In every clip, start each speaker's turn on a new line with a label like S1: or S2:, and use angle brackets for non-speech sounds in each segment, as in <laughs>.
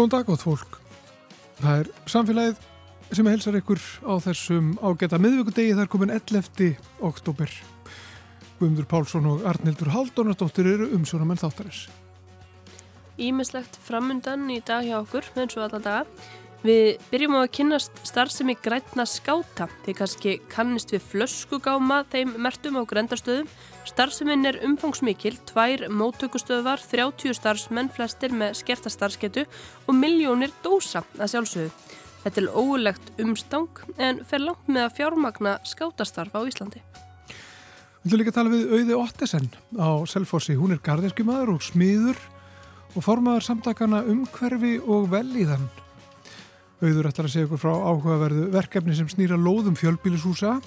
S1: Góðan dag átt fólk. Það er samfélagið sem helsar ykkur á þessum ágæta miðvíkudegi þar komin 11. oktober. Guðmundur Pálsson og Arnildur Haldónardóttir eru umsjónamenn þáttarins.
S2: Ímislegt framundan í dag hjá okkur, eins og alla daga. Við byrjum á að kynast starfsemi grætna skáta. Þið kannski kannist við flöskugáma þeim mertum á grendastöðum. Starfsemin er umfangsmikil, tvær móttökustöðvar, 30 starfsmenn, flestir með skerta starfsketu og miljónir dósa að sjálfsögðu. Þetta er óulegt umstang en fer langt með að fjármagna skátastarf á Íslandi.
S1: Við viljum líka tala við Auði Ottesen á Selfossi. Hún er garðinskjumadur og smiður og formaður samtakana umhverfi og velíðan. Auður ætlar að segja ykkur frá áhugaverðu verkefni sem snýra lóðum fjölbílishúsa,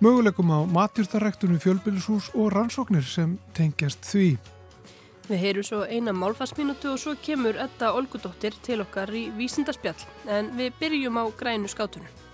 S1: möguleikum á matjúrtarektunum fjölbílishús og rannsóknir sem tengjast því.
S2: Við heyrum svo eina málfarsminútu og svo kemur Edda Olgudóttir til okkar í vísindarspjall en við byrjum á grænu skátunum.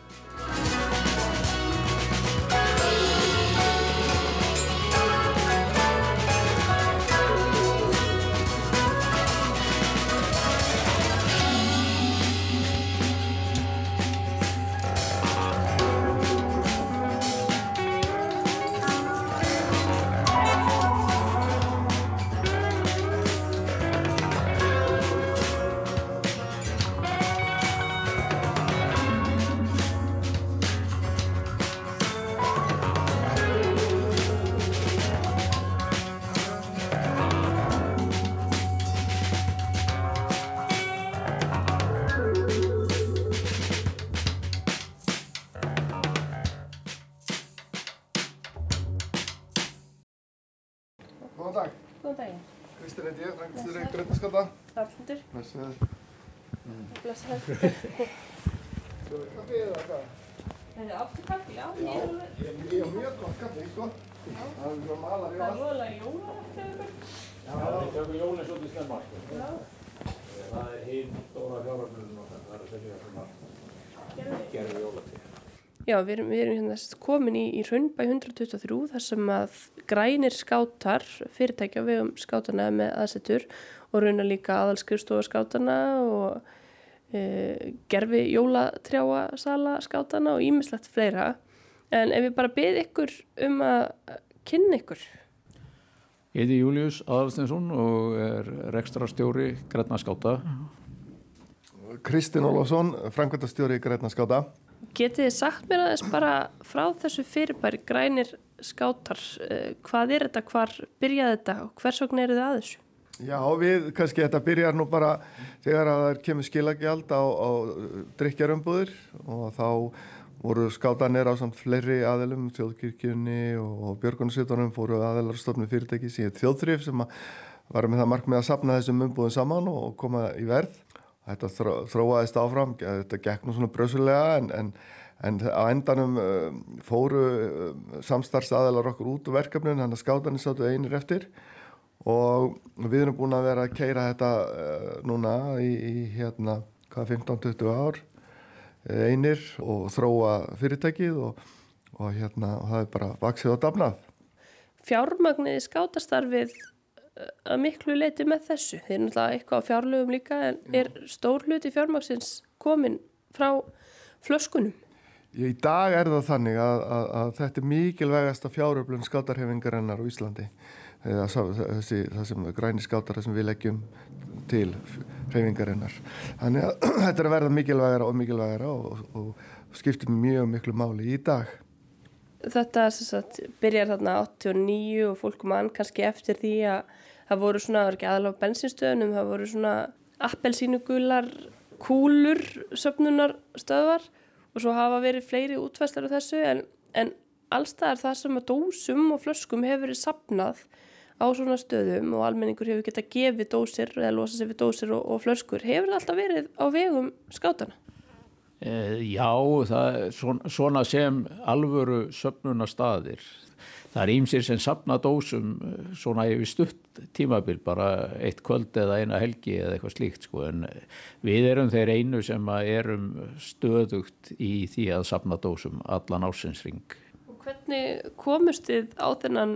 S3: Blessaður. Svo er kaffið eða hvað?
S2: Það er áttu kaffi, já.
S3: Já, ég hef mjög gott kaffi, sko. Það er mjög malar í
S2: Það er
S3: all.
S2: voðalega jólarætt eða eitthvað.
S4: Við tökum jólinn svolítið snemma, sko. Það er hinn stóra fjáröfnum og það er selja svona gerði jólatí.
S2: Já, við erum, við erum hérna komin í, í Hrundbæ 123 þar sem að grænir skátar, fyrirtækja við um skátana með aðsettur og raunar líka aðalskrifstofa skátana og e, gerfi jólatrjáa sala skátana og ímislegt fleira. En ef við bara byrð ykkur um að kynna ykkur.
S4: Ég heiti Július Aðalstinsson og er rekstrarstjóri Græna skáta.
S3: Kristinn Ólafsson, framkvæmdastjóri Gretaskata.
S2: Getið þið sagt mér aðeins bara frá þessu fyrirbæri grænir skátar, eh, hvað er þetta, hvar byrjaði þetta og hvers vegna eru þið að þessu?
S3: Já, við, kannski þetta byrjar nú bara þegar að það kemur skilagjald á, á drikjarömbúðir og þá voru skátanir á samt fleiri aðelum, þjóðkirkjunni og björgunarsveitunum fóru aðelar stofnum fyrirtæki síðan þjóðþrif sem var með það markmið að sapna þessum umbúðum saman og koma í verð. Þetta þró, þróaðist áfram, þetta gekk nú svona brösulega en, en, en á endanum uh, fóru uh, samstarfsaðelar okkur út úr verkefnun, þannig að skátanir sáttu einir eftir og við erum búin að vera að keira þetta uh, núna í, í hérna, hvað 15-20 ár uh, einir og þróa fyrirtækið og, og hérna og það er bara vaksið og dafnað.
S2: Fjármagniði skátastarfið eh, að miklu leiti með þessu. Þeir eru náttúrulega eitthvað á fjárlögum líka en er stór hluti fjármagsins komin frá flöskunum?
S3: Í dag er það þannig að, að, að þetta er mikilvægasta fjáröflun skátarhefingarinnar á Íslandi. Eða, þessi, það sem græni skátar sem við leggjum til hefingarinnar. Þannig að <clears throat> þetta er að verða mikilvægara og mikilvægara og, og skiptir mjög miklu máli í dag.
S2: Þetta sagt, byrjar þarna 89 og fólk mann kannski eftir því að það voru svona, það var ekki aðalega bensinstöðunum, það voru svona appelsínugular kúlur söpnunar stöðvar og svo hafa verið fleiri útvæslar á þessu en, en allstað er það sem að dósum og flöskum hefur verið sapnað á svona stöðum og almenningur hefur getað gefið dósir eða losa sér við dósir og, og flöskur. Hefur það alltaf verið á vegum skátana?
S4: E, já, það svona, sem alvöru söpnuna staðir. Það er ímsir sem sapna dósum svona yfir stutt tímabil, bara eitt kvöld eða eina helgi eða eitthvað slíkt sko, en við erum þeir einu sem erum stöðugt í því að sapna dósum allan ásinsring.
S2: Hvernig komust þið á þennan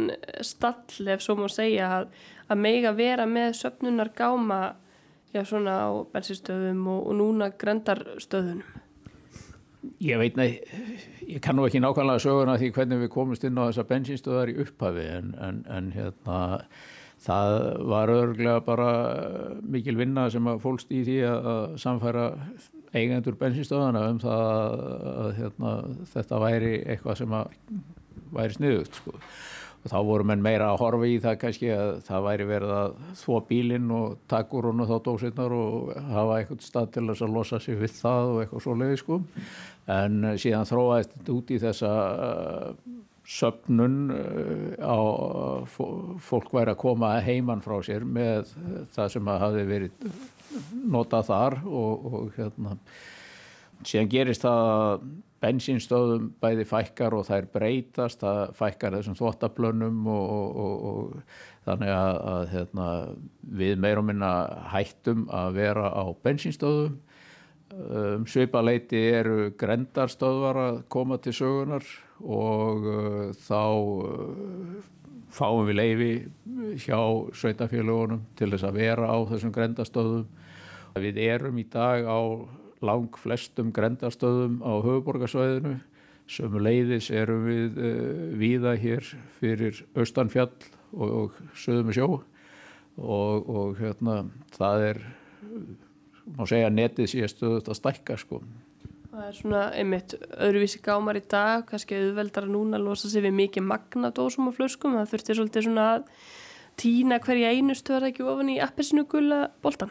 S2: stall ef svo má segja að, að meiga vera með söpnunar gáma já, svona á bensinstöðum og, og núna grendarstöðunum?
S4: Ég veit nei, ég kann nú ekki nákvæmlega söguna því hvernig við komumst inn á þessa bensinstöðar í upphafi en, en, en hérna það var örglega bara mikil vinna sem að fólst í því að samfæra eigendur bensinstöðana um það að hérna, þetta væri eitthvað sem væri sniðugt sko. Og þá voru menn meira að horfa í það kannski að það væri verið að þvó bílinn og takkur hún og þá dósinnar og hafa eitthvað stað til þess að losa sig við það og eitthvað svo leiði sko. En síðan þróaðist þetta út í þessa uh, söpnun uh, á fólk væri að koma heimann frá sér með það sem að hafi verið notað þar og, og hérna síðan gerist það að bensinstöðum bæði fækkar og þær breytast, það fækkar þessum þvóttablönum og, og, og þannig að, að hérna, við meirum minna hættum að vera á bensinstöðum. Um, Svipaleiti eru grendarstöðvar að koma til sögunar og uh, þá uh, fáum við leifi hjá sveitafélagunum til þess að vera á þessum grendastöðum. Við erum í dag á lang flestum grendastöðum á höfuborgarsvæðinu sömu leiðis erum við uh, víða hér fyrir austanfjall og, og söðum sjó. Og, og hérna það er má segja netið síðan stöðut að stækka sko
S2: Það er svona einmitt öðruvísi gámar í dag, kannski auðveldar að núna losa sig við mikið magnadósum og flöskum, það þurfti svolítið svona að týna hverja einu stöður ekki ofan í appisinu gula boltan.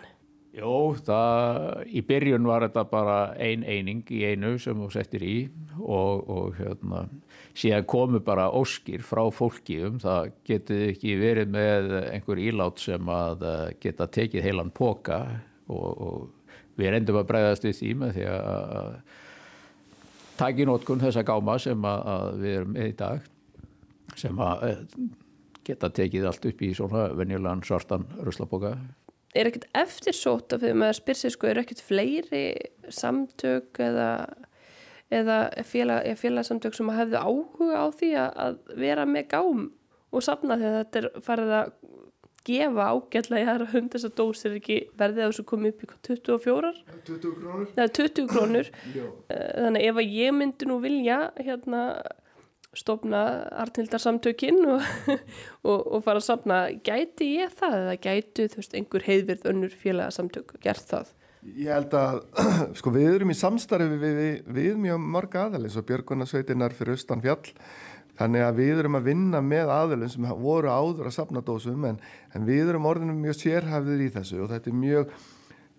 S4: Jó, það, í byrjun var þetta bara ein eining í einu sem þú settir í og, og hérna, síðan komu bara óskir frá fólki um það getið ekki verið með einhver ílát sem að eh, geta tekið heilan póka og, og við reyndum að breyðast við því með því að taki nótkun þessa gáma sem að, við erum með í dag sem að eh, geta tekið allt upp í svona venjulegan svartan ruslapóka
S2: er ekkert eftirsótt af því að maður spyr sér sko, er ekkert fleiri samtök eða, eða félag, félagsamtök sem hefðu áhuga á því að vera með gám og sapna því að þetta er farið að gefa ágætlega í aðra hund þess að dósir ekki verðið á þessu komið upp í 24
S3: 20 krónur?
S2: Er 20 krónur <laughs> þannig ef að ég myndi nú vilja hérna stofna artnildarsamtökin og, <laughs> og, og fara að samna gæti ég það eða gætu þú veist einhver heiðvirð önnur félagsamtök gert það?
S3: Ég held að <clears throat> sko við erum í samstarfi við, við, við mjög marga aðalins og Björgunarsveitinnar fyrir austan fjall þannig að við erum að vinna með aðalins sem voru áður að sapna dósum en, en við erum orðinum mjög sérhæfðir í þessu og þetta er mjög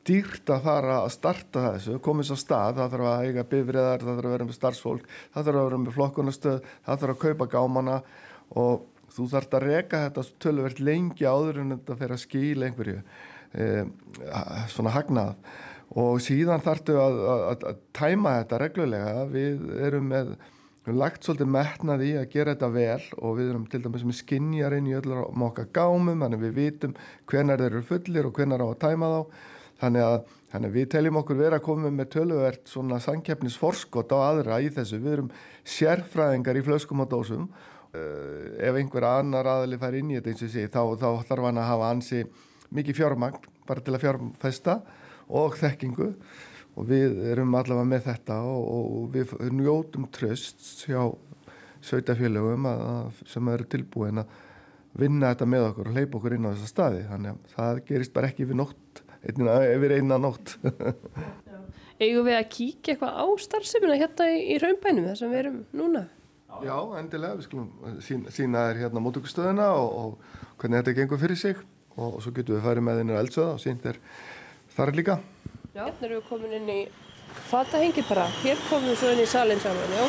S3: dýrt að fara að starta þessu, komast á stað, það þarf að eiga bifriðar, það þarf að vera með starfsfólk, það þarf að vera með flokkunastöð, það þarf að kaupa gámana og þú þarf að reka þetta tölverkt lengi áður en þetta fer að skýla einhverju e, svona hagnað. Og síðan þarftu að, að, að tæma þetta reglulega, við erum með við erum lagt svolítið metnað í að gera þetta vel og við erum til dæmis með skinjarinn í öllur á mokka gámum, þannig við vitum hvenar þeir eru fullir og hvenar á að tæma þá Þannig að, þannig að við teljum okkur vera að koma með töluvert svona sankjæfnisforskot á aðra í þessu. Við erum sérfræðingar í flöskum og dósum. Uh, ef einhver annar aðli fær inn í þetta eins og sé, þá, þá þarf hann að hafa ansi mikið fjármagn bara til að fjárfesta og þekkingu og við erum allavega með þetta og, og við njótum tröst hjá sveitafélögum sem eru tilbúin að vinna þetta með okkur og leipa okkur inn á þessa staði. Þannig að það gerist bara ekki við nótt yfir eina nótt <laughs>
S2: Eigum við að kíkja eitthvað á starfseminna hérna í, í raunbænum þar sem við erum núna?
S3: Já, endilega, við skulum sína, sína þér hérna mótökustöðuna og, og hvernig þetta gengur fyrir sig og, og svo getum við farið með þennu eldsöða og sínt þér þar líka
S2: Já, hérna erum við komin inn í fatahengi bara, hér komum við svo inn í salin saman, já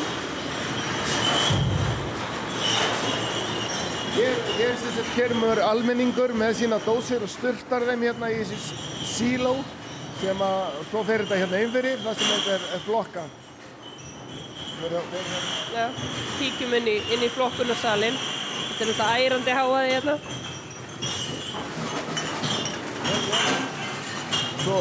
S3: Hér, hér, hér kemur almenningur með sína dósir og styrtar þeim hérna í þessi síló sem að svo fer þetta hérna einfyrir það sem þetta er, er flokka.
S2: Já, kíkjum inn í, inn í flokkunarsalinn. Þetta er náttúrulega ærandi háaði hérna.
S3: Svo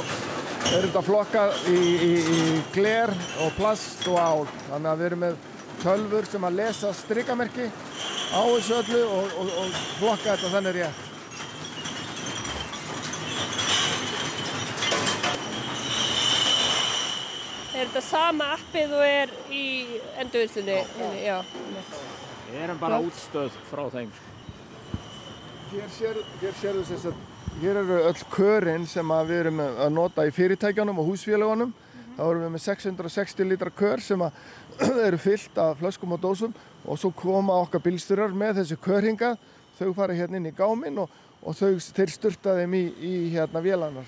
S3: Þau eru þetta flokkað í, í, í gler og plast og ál. Þannig að við erum með tölfur sem að lesa strikkamerki á þessu öllu og, og, og flokka þetta þannig rétt.
S2: Er þetta sama appið og er í endurvislunni? Já.
S4: Við erum bara útstöð frá þeim. Sko.
S3: Hér séu þess að hér eru öll körin sem við erum að nota í fyrirtækjanum og húsfélagunum. Þá erum við með 660 lítra kör sem <clears throat> eru fyllt af flöskum og dósum og svo koma okkar bílstyrar með þessi körhinga. Þau fara hérna inn í gáminn og, og þau, þeir sturta þeim í, í hérna vélanar.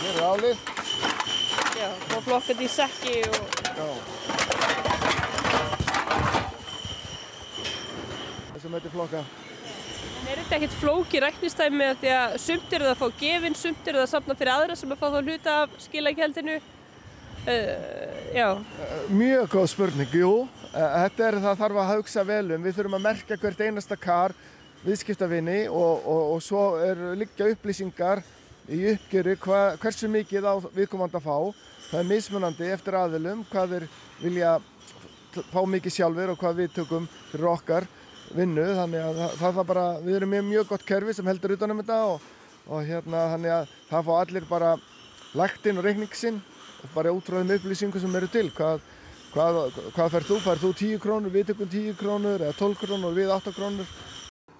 S3: Hér er álið.
S2: Já, og flokkat í sekki og...
S3: Já. Þessum þetta er flokka.
S2: Er þetta ekkert flóki ræknistæmi að því að sumt eru það að fá gefin, sumt eru það að safna fyrir aðra sem að fá þá hluta af skilagjöldinu? Uh, já,
S3: Mjög góð spurning, jú. Eh, Þetta er það þarf að hugsa vel um. Við þurfum að merka hvert einasta kar viðskiptavinni og, og, og svo er liggja upplýsingar í uppgjöru hversu mikið á viðkomandi að fá. Það er mismunandi eftir aðilum hvað þeir vilja fá mikið sjálfur og hvað við tökum fyrir okkar vinnu. Þannig að það, það bara, við erum með mjög gott kerfi sem heldur utanum þetta og, og hérna þannig að það fá allir bara lagt inn og reikning sinn og bara út frá þeim upplýsingum sem eru til. Hvað, hvað, hvað færð þú? Færð þú 10 krónur, við tökum 10 krónur eða 12 krónur við 8 krónur?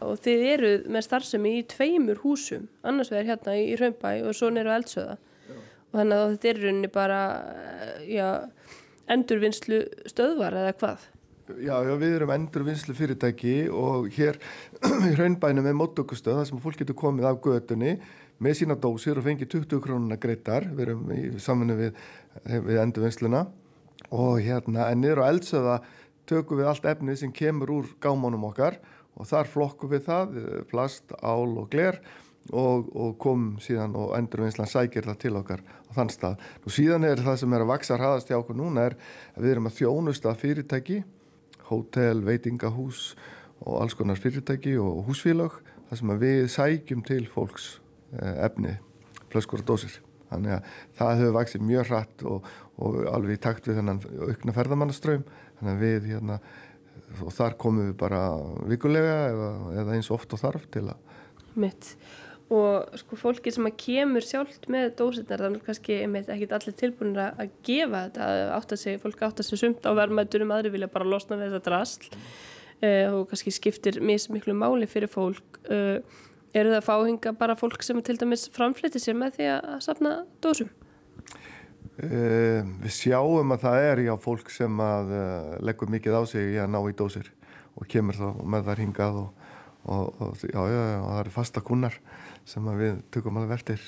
S2: og þið eru með starfsemi í tveimur húsum, annars vegar hérna í Raumbæ og svo nýru eldsöða. Og þannig að þetta er rauninni bara, já, endurvinnslu stöðvar eða hvað?
S3: Já, já, við erum endurvinnslu fyrirtæki og hér <clears throat> í raunbænum er móttökustöð þar sem fólk getur komið af götunni með sína dósir og fengið 20 krónuna greitar. Við erum í samfunni við, við endurvinnsluna og hérna, en niður á eldsöða tökum við allt efnið sem kemur úr gámanum okkar og þar flokkum við það, plast, ál og gler og, og komum síðan og endurvinnslan sækir það til okkar á þann stað. Nú síðan er það sem er að vaksa hraðast hjá okkur núna er að við erum að þjónusta fyrirtæki, hótel, veitingahús og alls konar fyrirtæki og húsfélag þar sem við sækjum til fólks eh, efni, flöskur og dósir. Þannig að það hefur vaksið mjög hratt og, og alveg í takt við þennan aukna ferðamannaströym. Þannig að við hérna, og þar komum við bara vikulega eða, eða eins oft og þarf til að
S2: Mitt. Og sko fólki sem að kemur sjálft með dósirnar, þannig kannski einmitt ekkit allir tilbúinir að að gefa þetta, að átta sig, fólk átta sig sumt á verðmættunum, aðri vilja bara losna við þetta drasl uh, og kannski skiptir mismiklu máli fyrir fólk. Uh, eru það fáhinga bara fólk sem til dæmis framflyti sér með því að safna dósum?
S3: Uh, við sjáum að það er já fólk sem að leggur mikið á sig í að ná í dósir og kemur þá með þar hingað og, og, og, já, já, já, það eru fasta kunnar sem við tökum alveg vertir.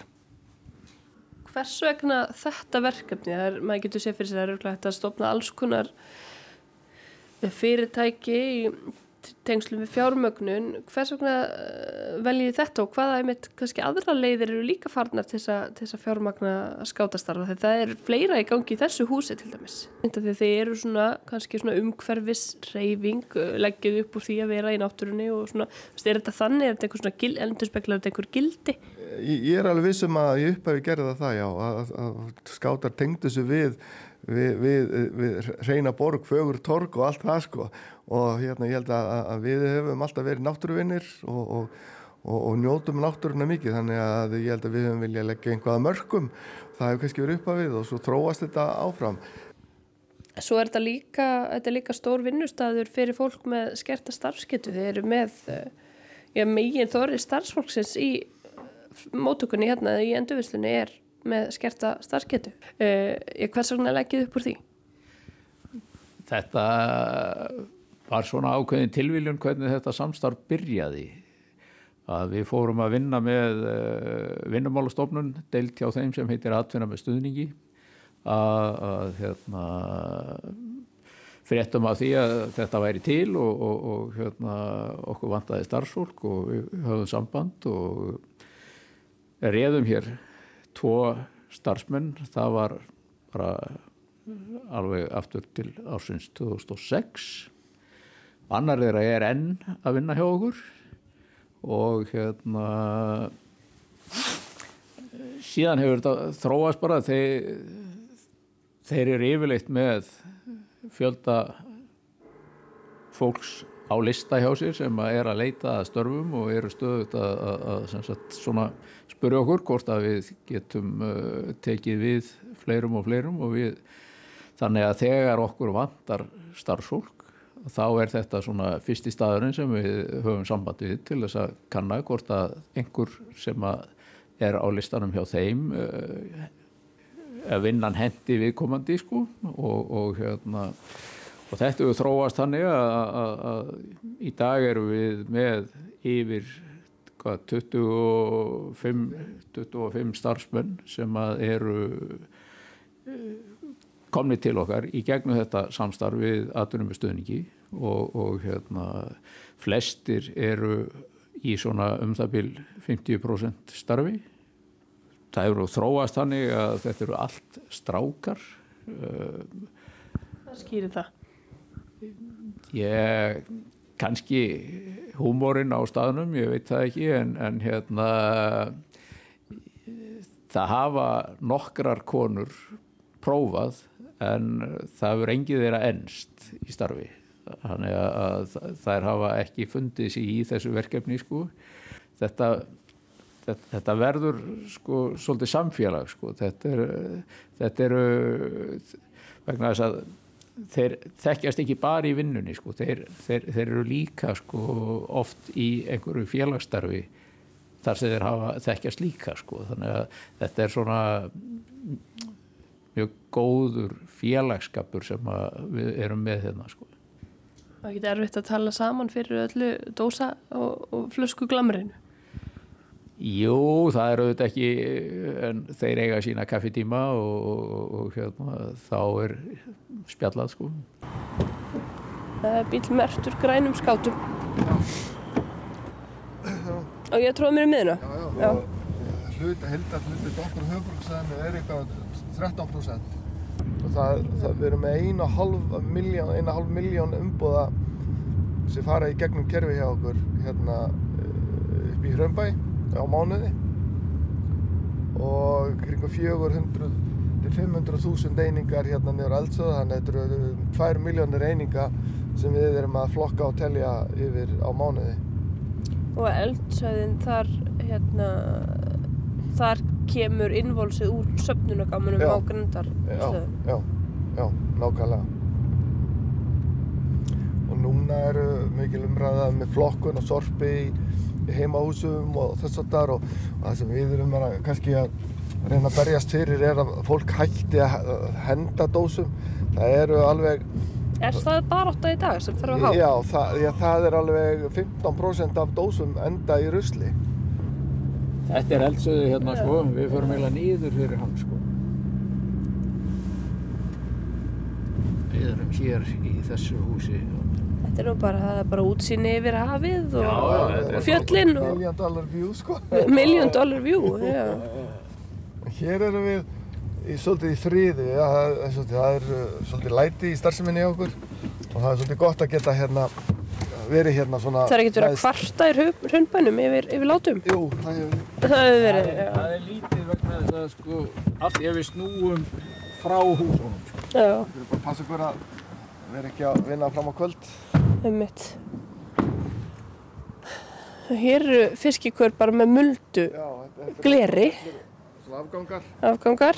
S2: Hvers vegna þetta verkefni? Það er, maður getur séð fyrir sér að að stopna alls konar fyrirtæki í tengslum við fjármögnun. Hvers vegna eh, veljið þetta og hvaða einmitt kannski aðra leiðir eru líka farnar til þess að, fjármagna skátastarfa? Þegar það er fleira í gangi í þessu húsi til dæmis. Þegar þið eru svona kannski svona umhverfis reyfing, leggjuð upp úr því að vera í náttúrunni og svona, er þetta þannig, er þetta einhver svona gil, endurspeklar þetta einhver gildi?
S3: Ég, ég er alveg vissum að ég upphafi gerði það það já, að, að, að skátar tengdu sig við, við, við, við reyna borg, fögur, torg og allt það sko og hérna ég held að, að við hefum alltaf verið náttúruvinnir og, og, og, og njótum náttúruna mikið þannig að ég held að við hefum viljað leggja einhvaða mörgum, það hefur kannski verið uppafið og svo tróast þetta áfram.
S2: Svo er þetta líka, þetta líka stór vinnustæður fyrir fólk með skerta starfsketu. Þeir eru með eh, já, megin þorri starfsfólksins í mótökunni hérna í endurvislunni er með skerta starfsketu. Uh, hvers vegna leggið upp úr því?
S4: Þetta var svona ákveðin tilviljun hvernig þetta samstarf byrjaði. Að við fórum að vinna með uh, vinnumálastofnun deilt hjá þeim sem heitir atvinna með stuðningi að, að hérna, fréttum af því að þetta væri til og, og, og hérna, okkur vantaði starfsfólk og við höfum samband og réðum hér tvo starfsmenn, það var bara alveg aftur til ársins 2006 annar þeirra er enn að vinna hjá okkur og hérna síðan hefur þetta þróast bara. Þeir, þeir eru yfirleitt með fjölda fólks á lista hjá sér sem er að leita að störfum og eru stöðut að, að, að spyrja okkur hvort að við getum uh, tekið við fleirum og fleirum og við þannig að þegar okkur vantar starfsfólk þá er þetta svona fyrsti staðurinn sem við höfum samband við til þess að kanna hvort að einhver sem að er á listanum hjá þeim uh, vinnan hendi viðkomandi sko og, og hérna og þetta hefur þróast þannig að, í dag eru við með yfir hvað, 25, 25 starfsmenn sem eru komni til okkar í gegnum þetta samstarf við aðtunum með stöðningi og, og hérna flestir eru í svona um það byl 50% starfi það eru þróast þannig að þetta eru allt strákar
S2: Hvað skýrir það?
S4: Ég, kannski húmórin á staðnum, ég veit það ekki en, en hérna það hafa nokkrar konur prófað en það verður engið þeirra ennst í starfi. Þannig að þær hafa ekki fundið sér í þessu verkefni sko. Þetta þetta, þetta verður sko svolítið samfélag sko. Þetta er þetta eru vegna þess að þeir þekkjast ekki bara í vinnunni sko. Þeir, þeir, þeir eru líka sko oft í einhverju félagsstarfi þar sem þeir hafa þekkjast líka sko. Þannig að þetta er svona mjög góður félagskapur sem við erum með hérna sko.
S2: Það ekki erfitt að tala saman fyrir öllu dósa og, og flösku glamrinu
S4: Jú, það er auðvitað ekki en þeir eiga sína kaffitíma og, og, og hérna, þá er spjallað sko.
S2: Það er bíl mertur grænum skátum. Og ég tróði mér í miðuna.
S3: Já, já, já. og hlut, heldar hluti okkur höfbruksæðinu er eitthvað 13% og það, það við erum með eina halv miljón, eina halv miljón umbúða sem fara í gegnum kerfi hjá okkur hérna upp í Hrömbæ á mánuði. Og kring 400 til 500 þúsund einingar hérna niður eldsöðu þannig að þetta eru 2 miljónir eininga sem við erum að flokka og telja yfir á mánuði.
S2: Og eldsöðin þar hérna þar kemur innvolsið úr söpnunagámanum á grandarstöðum
S3: Já, já, já, nákvæmlega. Og núna eru mikil umræða með flokkun og sorpi í heimahúsum og þess að þar og það sem við erum að kannski að reyna að berjast fyrir er að fólk hætti að henda dósum það eru alveg
S2: Er það bara 8 í dag sem þarf að hafa?
S3: já, það, já, það er alveg 15% af dósum enda í rusli
S4: Þetta er eldsöðu hérna sko, við förum eiginlega nýður fyrir hann sko. Við erum hér í þessu húsi.
S2: Þetta er nú bara, það er bara útsýni yfir hafið og,
S4: Já,
S2: og fjöllin og
S3: million dollar view sko
S2: million dollar view. Já.
S3: Hér erum við í, svolítið í friði, ja, það, er svolítið, það er uh, svolítið læti í starfseminni hjá okkur og það er svolítið gott að geta hérna verið hérna svona
S2: Það er ekkert verið að kvarta í hrundbænum yfir, yfir látum.
S3: Jú, það hefur
S2: Það hefur verið, já.
S4: Það er lítið vegna þess að sko, allt ef við snúum frá húsunum. Sko.
S2: Já,
S3: Við erum bara að passa okkur að vera ekki að vinna fram á kvöld.
S2: um mitt. Hér eru fiskikör bara með muldu
S3: Já, þetta, þetta
S2: gleri,
S3: er svona afgangar.
S2: afgangar.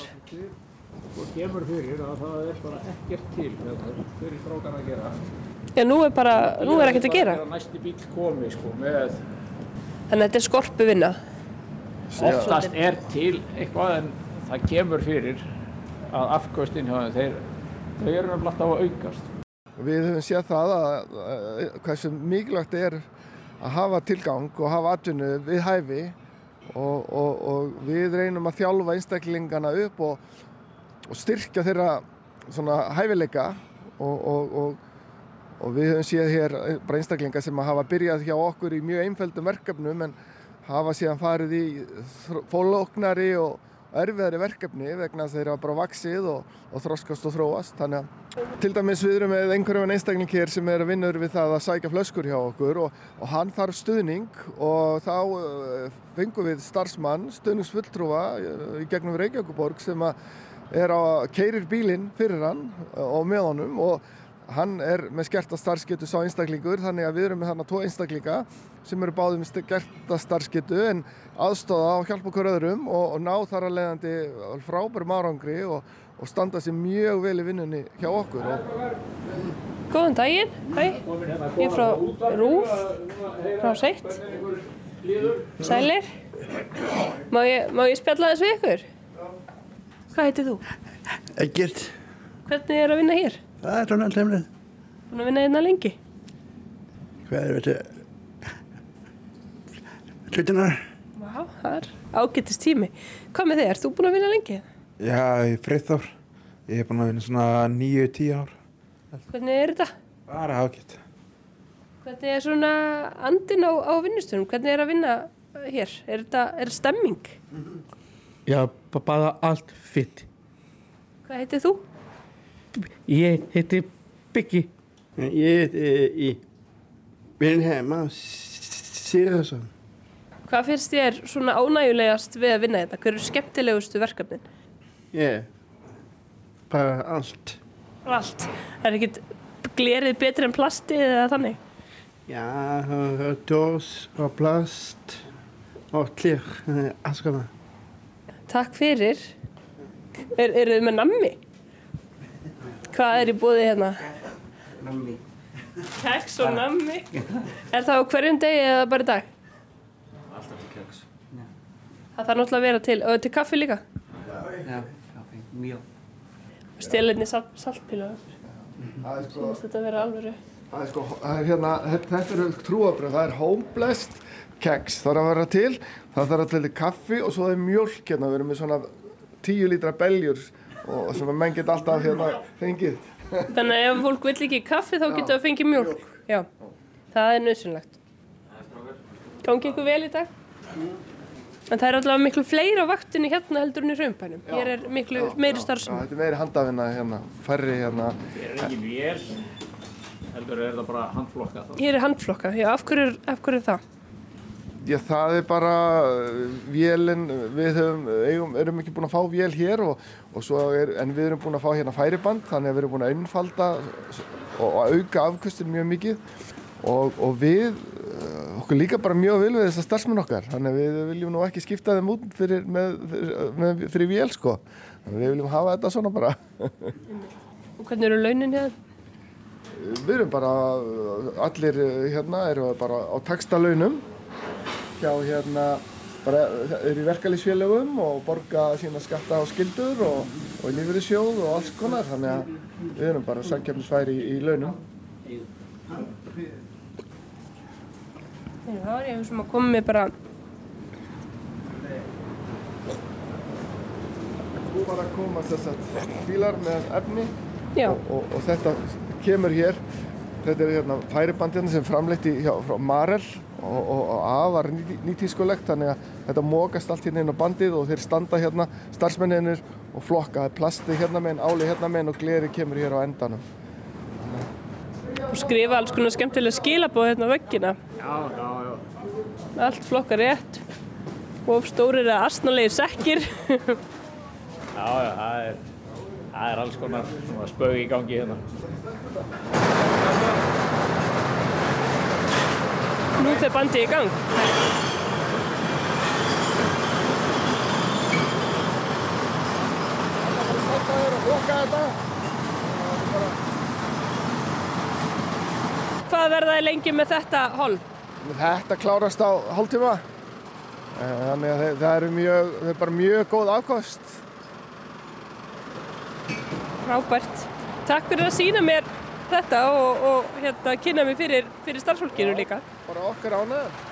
S4: Svo kemur fyrir að það er bara ekkert til fyrir strókan að gera.
S2: Já, nú er bara, nú er ekkert að gera.
S4: Næsti bíl komi sko, með,
S2: Þannig að þetta er skorpu vinna.
S4: oftast er til eitthvað en það kemur fyrir að afkvöstin hjá þeim, þeir, þau eru nefnilega alltaf að aukast.
S3: Við höfum séð það að, að hversu mikilvægt er að hafa tilgang og hafa atvinnu við hæfi og, og, og við reynum að þjálfa einstaklingana upp og, og styrkja þeirra hæfileika og, við höfum séð hér bara einstaklinga sem hafa byrjað hjá okkur í mjög einföldum verkefnum en hafa síðan farið í fólóknari og erfiðari verkefni vegna þess að þeir hafa bara vaksið og, og þroskast og þróast. Þannig að til dæmis við erum með einhverjum einstakling hér sem er að vinnur við það að sækja flöskur hjá okkur og, og hann þarf stuðning og þá uh, fengum við starfsmann, stuðningsfulltrúa uh, í gegnum Reykjavíkuborg sem er að keirir bílinn fyrir hann uh, og með honum og hann er með skerta starfsgetu sá einstaklingur þannig að við erum með þarna tvo einstaklinga sem eru báðið með skerta starfsgetu en aðstóða og hjálpa okkur öðrum og, og ná þar að leiðandi frábærum árangri og, og standa sér mjög vel í vinnunni hjá okkur.
S2: Góðan daginn, hæ, ég er frá Rúf, frá Seitt, Sælir, má ég, má ég spjalla þess við ykkur? Hvað heitir þú?
S5: Ekkert.
S2: Hvernig er að vinna hér?
S5: Það er svona alltaf
S2: Búin að vinna hérna lengi?
S5: Hvað er þetta? Hlutunar?
S2: Vá, það er ágættist tími. Hvað með þig, ert þú búin að vinna lengi?
S6: Já, ég er friðþór. Ég er búin að vinna svona nýju, tíu ár.
S2: Hvernig er þetta?
S6: Bara ágætt.
S2: Hvernig er svona andin á, á vinnustunum? Hvernig er að vinna hér? Er þetta, er þetta stemming?
S7: Já, bara allt fint.
S2: Hvað heitir þú?
S7: Ég heiti Byggi.
S5: Ég er í Vilhelma Sýrason.
S2: Hvað finnst þér svona ánægulegast við að vinna þetta? Hver eru skemmtilegustu verkefnin?
S5: Ég bara allt.
S2: Allt. Er ekkit glerið betri en plasti eða þannig?
S5: Já, dós og plast og klír, alls konar.
S2: Takk fyrir. Er, eru þið með nammi? Hvað er í búði hérna?
S5: Nammi.
S2: Keks og nammi. Er það á hverjum degi eða bara í dag? Það þarf náttúrulega að vera til. Og til kaffi líka?
S8: Já, kaffi, mjög.
S2: Stélinni sal saltpílu.
S3: Það er sko,
S2: Þetta vera alvöru.
S3: það er sko, það er hérna, þetta eru trúabröð, það er homeblest keks, það er að vera til, það þarf að til kaffi og svo er mjölk hérna, við erum með svona tíu lítra beljur og sem að menn geta alltaf hérna fengið.
S2: Þannig að ef fólk vill ekki kaffi þá getur það fengið mjölk. Já, það er nöðsynlegt. Gangi ykkur vel í dag? En það er alltaf miklu fleiri á vaktinni hérna heldur en í raumpænum. Hér er miklu meiri
S3: Já,
S2: starfsum.
S3: þetta er meiri handafinna hérna, færri hérna.
S4: Er engin vél, heldur er það bara handflokka þá?
S2: Hér er handflokka. Já, af hverju, er- af hverju er það?
S3: Já, það er bara uh, vélinn, við höfum, eigum, erum ekki búin að fá vél hér og, og svo er, en við erum búin að fá hérna færiband, þannig að við erum búin að einfalda og, og auka afkustin mjög mikið og, og við, uh, okkur líka bara mjög vil við þessar starfsmenn okkar, þannig að við viljum nú ekki skipta þeim út fyrir, með, fyrir, með, fyrir vél sko, við viljum hafa þetta svona bara.
S2: Og hvernig eru launin hérna?
S3: Við erum bara, allir hérna eru bara á taxtalaunum hjá hérna, bara eru í verkalýsfélögum og borga sína skatta og skildur og, og lífeyrissjóð og alls konar, þannig að við erum bara samkjöfnisfæri í, í launum.
S2: Það var ég sem að koma með bara,
S3: Þú bara að koma að bílar með efni og, og, og þetta kemur hér, þetta er hérna færibandina sem framleitt í hjá, frá Marel og, og, og afar ný, nýtískulegt þannig að þetta mókast allt hérna inn á bandið og þeir standa hérna starfsmenninir og flokka, það er plasti hérna meginn, áli hérna meginn og gleri kemur hér á endanum.
S2: og skrifa alls konar skemmtilega skilabóð hérna á veggina.
S4: Já, já, já.
S2: Allt flokkar rétt. Og stórir eða astnalegir sekkir.
S4: Já, já, það er, það er alls konar svona spög í gangi hérna.
S2: Nú fer bandið í gang.
S3: Flokka þetta.
S2: Hvað verða þið lengi með þetta hol?
S3: Þetta klárast á hálftíma. Eh, Þannig að það eru mjög, það er bara mjög góð afkost.
S2: Frábært. Takk fyrir að sína mér þetta og, og hérna, kynna mig fyrir, fyrir starfsfólkinu líka.
S3: Bara okkar ánægðan.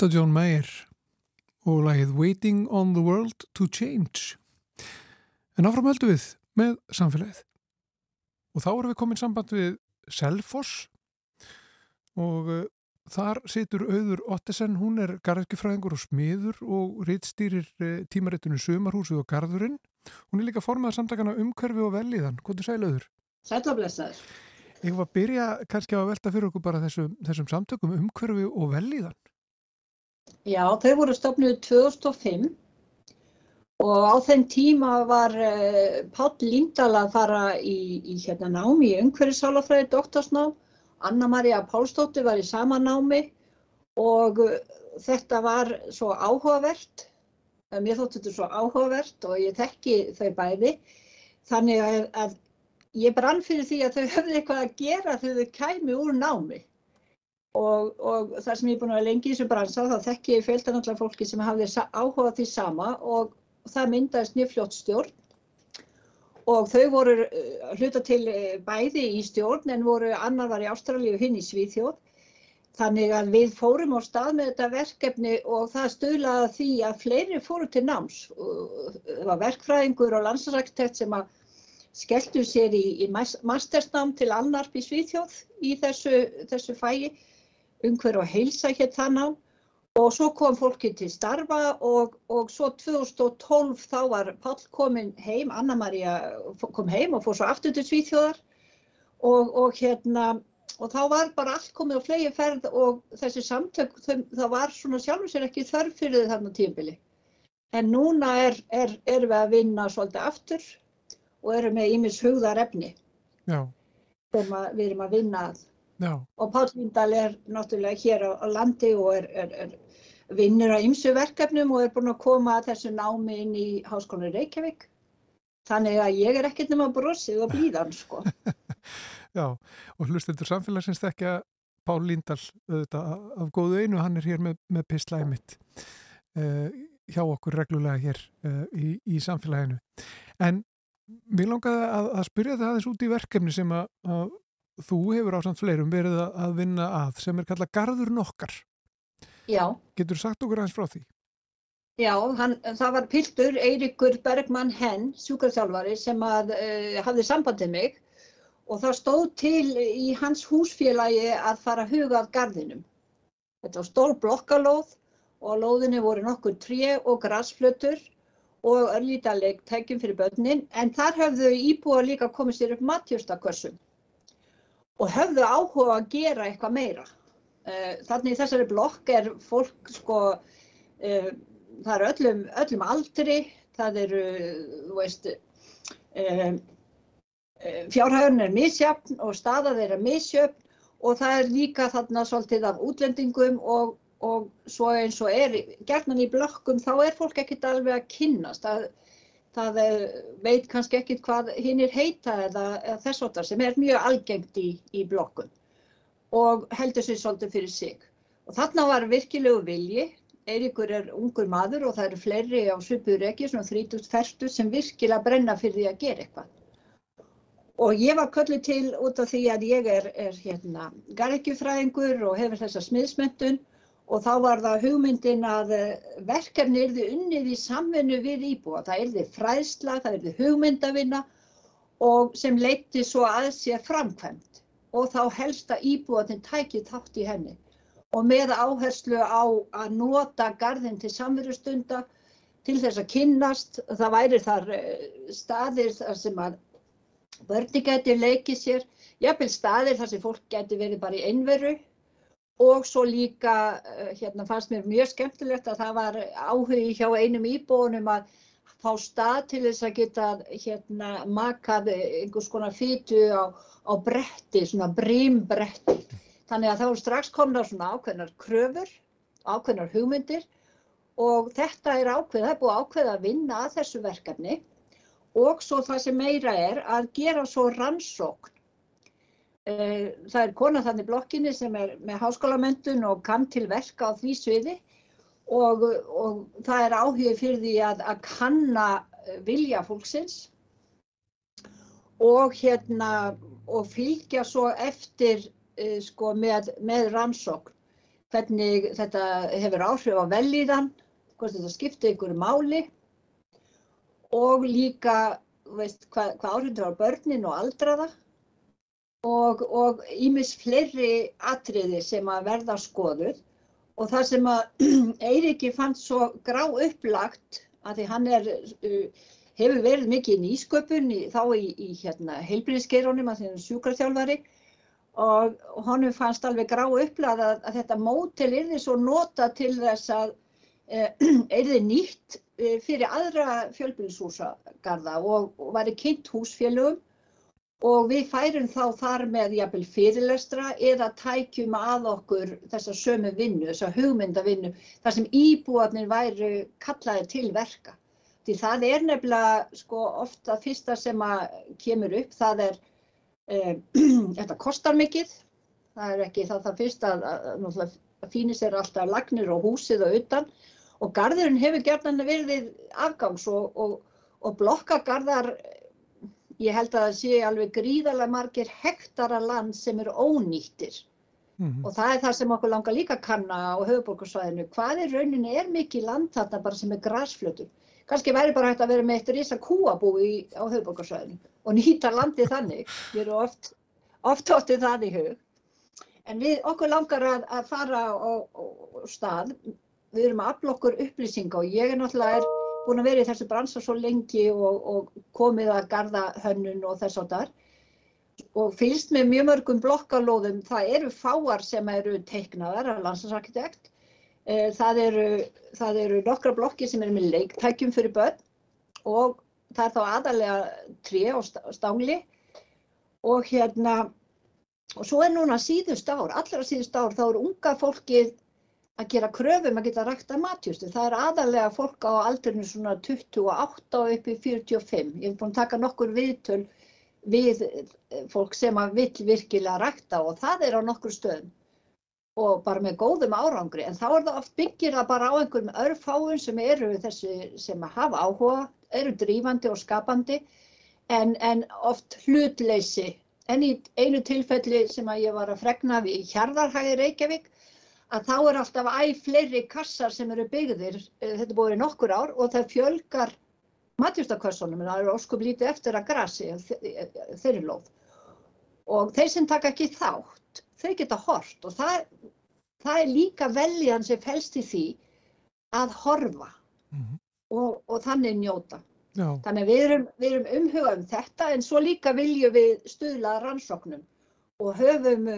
S1: Þetta er John Mayer og lagið Waiting on the World to Change. En áfram höldum við með samfélagið. Og þá erum við komin samband við Selfoss og uh, þar situr auður Ottesen, hún er garðkifræðingur og smiður og rítstýrir uh, tímaritinu Sumarhúsið og Garðurinn. Hún er líka formað samtakana umhverfi og velíðan. Hvað er sæl auður?
S9: Sætlablessaður.
S1: Ég var að byrja kannski á að velta fyrir okkur bara þessum, þessum samtökum umhverfi og velíðan.
S9: Já, þau voru stofnuð 2005 og á þeim tíma var uh, Páll Líndal að fara í, í hérna námi í umhverfisálafræði doktorsnám. Anna María Pálsdóttir var í sama námi og uh, þetta var svo áhugavert. Eh, Mér þótti þetta svo áhugavert og ég þekki þau bæði. Þannig að, ég brann fyrir því að þau <laughs> höfðu eitthvað að gera þegar þau kæmi úr námi. Og, og þar sem ég er búin að vera lengi í þessu bransa þá þekki ég fjöldan allar fólki sem hafði sa- áhuga á því sama og það myndaðist mjög fljótt stjórn og þau voru að hluta til uh, bæði í stjórn en voru annar var í Ástralíu og hinn í Svíþjóð. Þannig að við fórum á stað með þetta verkefni og það stuðlaði að því að fleiri fóru til náms. Það var verkfræðingur og landslagsarkitekt sem að skelltu sér í, í mas- mastersnám til Alnarp í Svíþjóð í þessu, þessu fæi. Umhver og heilsa hétt það nám. Og svo kom fólki til starfa og, og svo 2012 þá var Páll komin heim, Anna María kom heim og fór svo aftur til Svíþjóðar og, og hérna og þá var bara allt komið á flegi ferð og þessi samtök, það var svona sjálfur sér ekki þörf fyrir þarna tímbili. En núna er, er, erum við að vinna svolítið aftur og erum með ímis hugðar efni
S1: Já,
S9: sem við erum að vinna að.
S1: Já,
S9: Og Páll Vindal er náttúrulega hér á, á landi og er, er, er vinnur á ymsu verkefnum og er búinn að koma að þessu námi inn í Háskólanum Reykjavík. Þannig að ég er ekkert nema brosið og blíðan, sko. <laughs>
S1: já. Og hlustendur samfélagsins þekkja Pál Líndal auðvitað af góðu einu, hann er hér með, með pislæði mitt uh, hjá okkur reglulega hér uh, í, í samfélaginu. En mér langaði að, að spyrja það aðeins út í verkefni sem að, að þú hefur á samt fleirum verið að, vinna að sem er kallað Garður nokkar.
S9: Já.
S1: Getur sagt okkur aðeins frá því?
S9: Já, hann, það var piltur Eiríkur Bergmann Henn, sjúkraþjálfari, sem að, uh, hafði sambandið mig og það stóð til í hans húsfélagi að fara að huga að garðinum. Þetta var stór blokkalóð og á lóðinni voru nokkur tré og grasflötur og örlítaleg tækjum fyrir börnin, en þar höfðu íbúar líka komið sér upp matjústakössum og höfðu áhuga að gera eitthvað meira. Uh, þannig í þessari blokk er fólk sko, uh, það er öllum, öllum aldri, það eru, þú veist, uh, fjárhæðurinn er misjafn og staða þeirra misjöfn og það er líka þarna svolítið af útlendingum og, og svo eins og er gerðnan í blokkum þá er fólk ekkert alveg að kynnast. Það, það eh, veit kannski ekkert hvað hinnir heita eða, eða þess áttar sem er mjög algengt í, í blokkum og heldur sér svolítið fyrir sig. Og þarna var virkilegu vilji, Eiríkur er ungur maður og það eru fleiri á ekki, svona 30-40 sem virkilega brenna fyrir því að gera eitthvað. Og ég var kölluð til út af því að ég er, er hérna, garðekjufræðingur og hefur þessa smiðsmyndun og þá var það hugmyndin að eh, verkefni yrði unnið í samvinnu við íbúa. Það yrði fræðsla, það yrði hugmyndavinna og sem leiti svo að sér framkvæmt og þá helst að íbúatinn tæki þátt í henni og með áherslu á að nota garðin til samverustunda til þess að kynnast. Það væri þar eh, staðir sem að börni geti leikið sér, jafnvel staðir þar sem fólk geti verið bara í einveru og svo líka eh, hérna fannst mér mjög skemmtilegt að það var áhugi hjá einum íbúinum að fá stað til þess að geta hérna makað einhvers konar fytu á, á bretti, svona brímbretti. Þannig að þá strax komna svona ákveðnar kröfur, ákveðnar hugmyndir og þetta er ákveð, það er búið ákveð að vinna að þessu verkefni og svo það sem meira er að gera svo rannsókn. Eh, Það er kona þannig blokkinni sem er með háskólamöndun og kann til verka á því sviði. Og, og það er áhuga fyrir því að, að kanna eh, vilja fólksins. Og, hérna, og fylgja svo eftir uh, sko, með, með rannsókn. Hvernig þetta hefur áhrif á velíðan, hvort þetta skiptir einhverju máli. Og líka veist, hvað, hvað áhrif þetta á börnin og aldraða og, ímis fleiri atriði sem að verða skoðuð. Og það sem að <clears throat> Eiríki fannst svo grá upplagt að því hann er, uh, hefur verið mikið í nýsköpun í, þá í, í hérna, heilbríðiskeirunum að því hann er sjúkraþjálfari. Og honum fannst alveg grá upplagt að, að þetta mótel yrði svo nota til þess að uh, <clears throat> yrði nýtt uh, fyrir aðra fjölbýlishúsagarða og, og væri kynnt húsfélögum og við færum þá þar með jafnvel fyrirlestra eða tækjum að okkur þessa sömu vinnu, þessa hugmyndavinnu, þar sem íbúarnir væru kallaði til verka. Því það er nefnilega sko ofta fyrsta sem kemur upp, það er, eh, <clears throat> þetta kostar mikið, það er ekki það, það fyrst að, að, að fínir sér alltaf lagnir og húsið og utan og garðurinn hefur gerðan verið afgangs og, og, og blokkagarðar Ég held að það sé alveg gríðarlega margir hektara land sem eru ónýttir
S1: Mhm.
S9: og það er það sem okkur langar líka að kanna á höfuborgarsvæðinu. Hvað er rauninni er mikið land þarna bara sem er grasflötur? Kannski væri bara hægt að vera með eitt risa kúabú í, á höfuborgarsvæðinu og nýta landið þannig. Við erum oft, oft óttið það í hug. En við okkur langar að, að fara á, á, á stað. Við erum að afla okkur upplýsinga og ég er náttúrulega er búin að vera í þessu bransa svo lengi og, og komið að garda hönnun og þess áttar og fylgst með mjög mörgum blokkalóðum. Það eru fáar sem eru teiknaðar af landslagsarkitekt. Eh, Það eru, það eru nokkra blokkir sem eru með leiktækjum fyrir börn og það er þá aðalega tré og sta- stangli og hérna og svo er núna síðust ár, allra síðust ár þá er unga fólkið að gera kröfum að geta rækta matjustu. Það er aðalega fólk á aldurinu svona 28 og upp í 45. Ég hef búin að taka nokkur viðtöl við eh, fólk sem að vill virkilega rækta og það er á nokkur stöðum og bara með góðum árangri. En þá er það oft byggir það bara á einhverjum örfáum sem eru þessi sem hafa áhuga, eru drífandi og skapandi en, en oft hlutleysi. En í einu tilfelli sem að ég var að fregna við í Hjarðarhagi Reykjavík að þá er alltaf æ fleiri kassar sem eru byggðir, eh, þetta búið í nokkur ár og það fjölgar matjústakössunum en það eru óskup lítið eftir að grasi á þe- þeirri lóð. Og þeir sem taka ekki þátt, þeir geta hort og það, það er líka veljan sem felst í því að horfa
S1: Mhm.
S9: og, og þannig njóta.
S1: Já,
S9: Þannig við erum, við erum umhugað um þetta en svo líka viljum við stuðla rannsóknum og höfum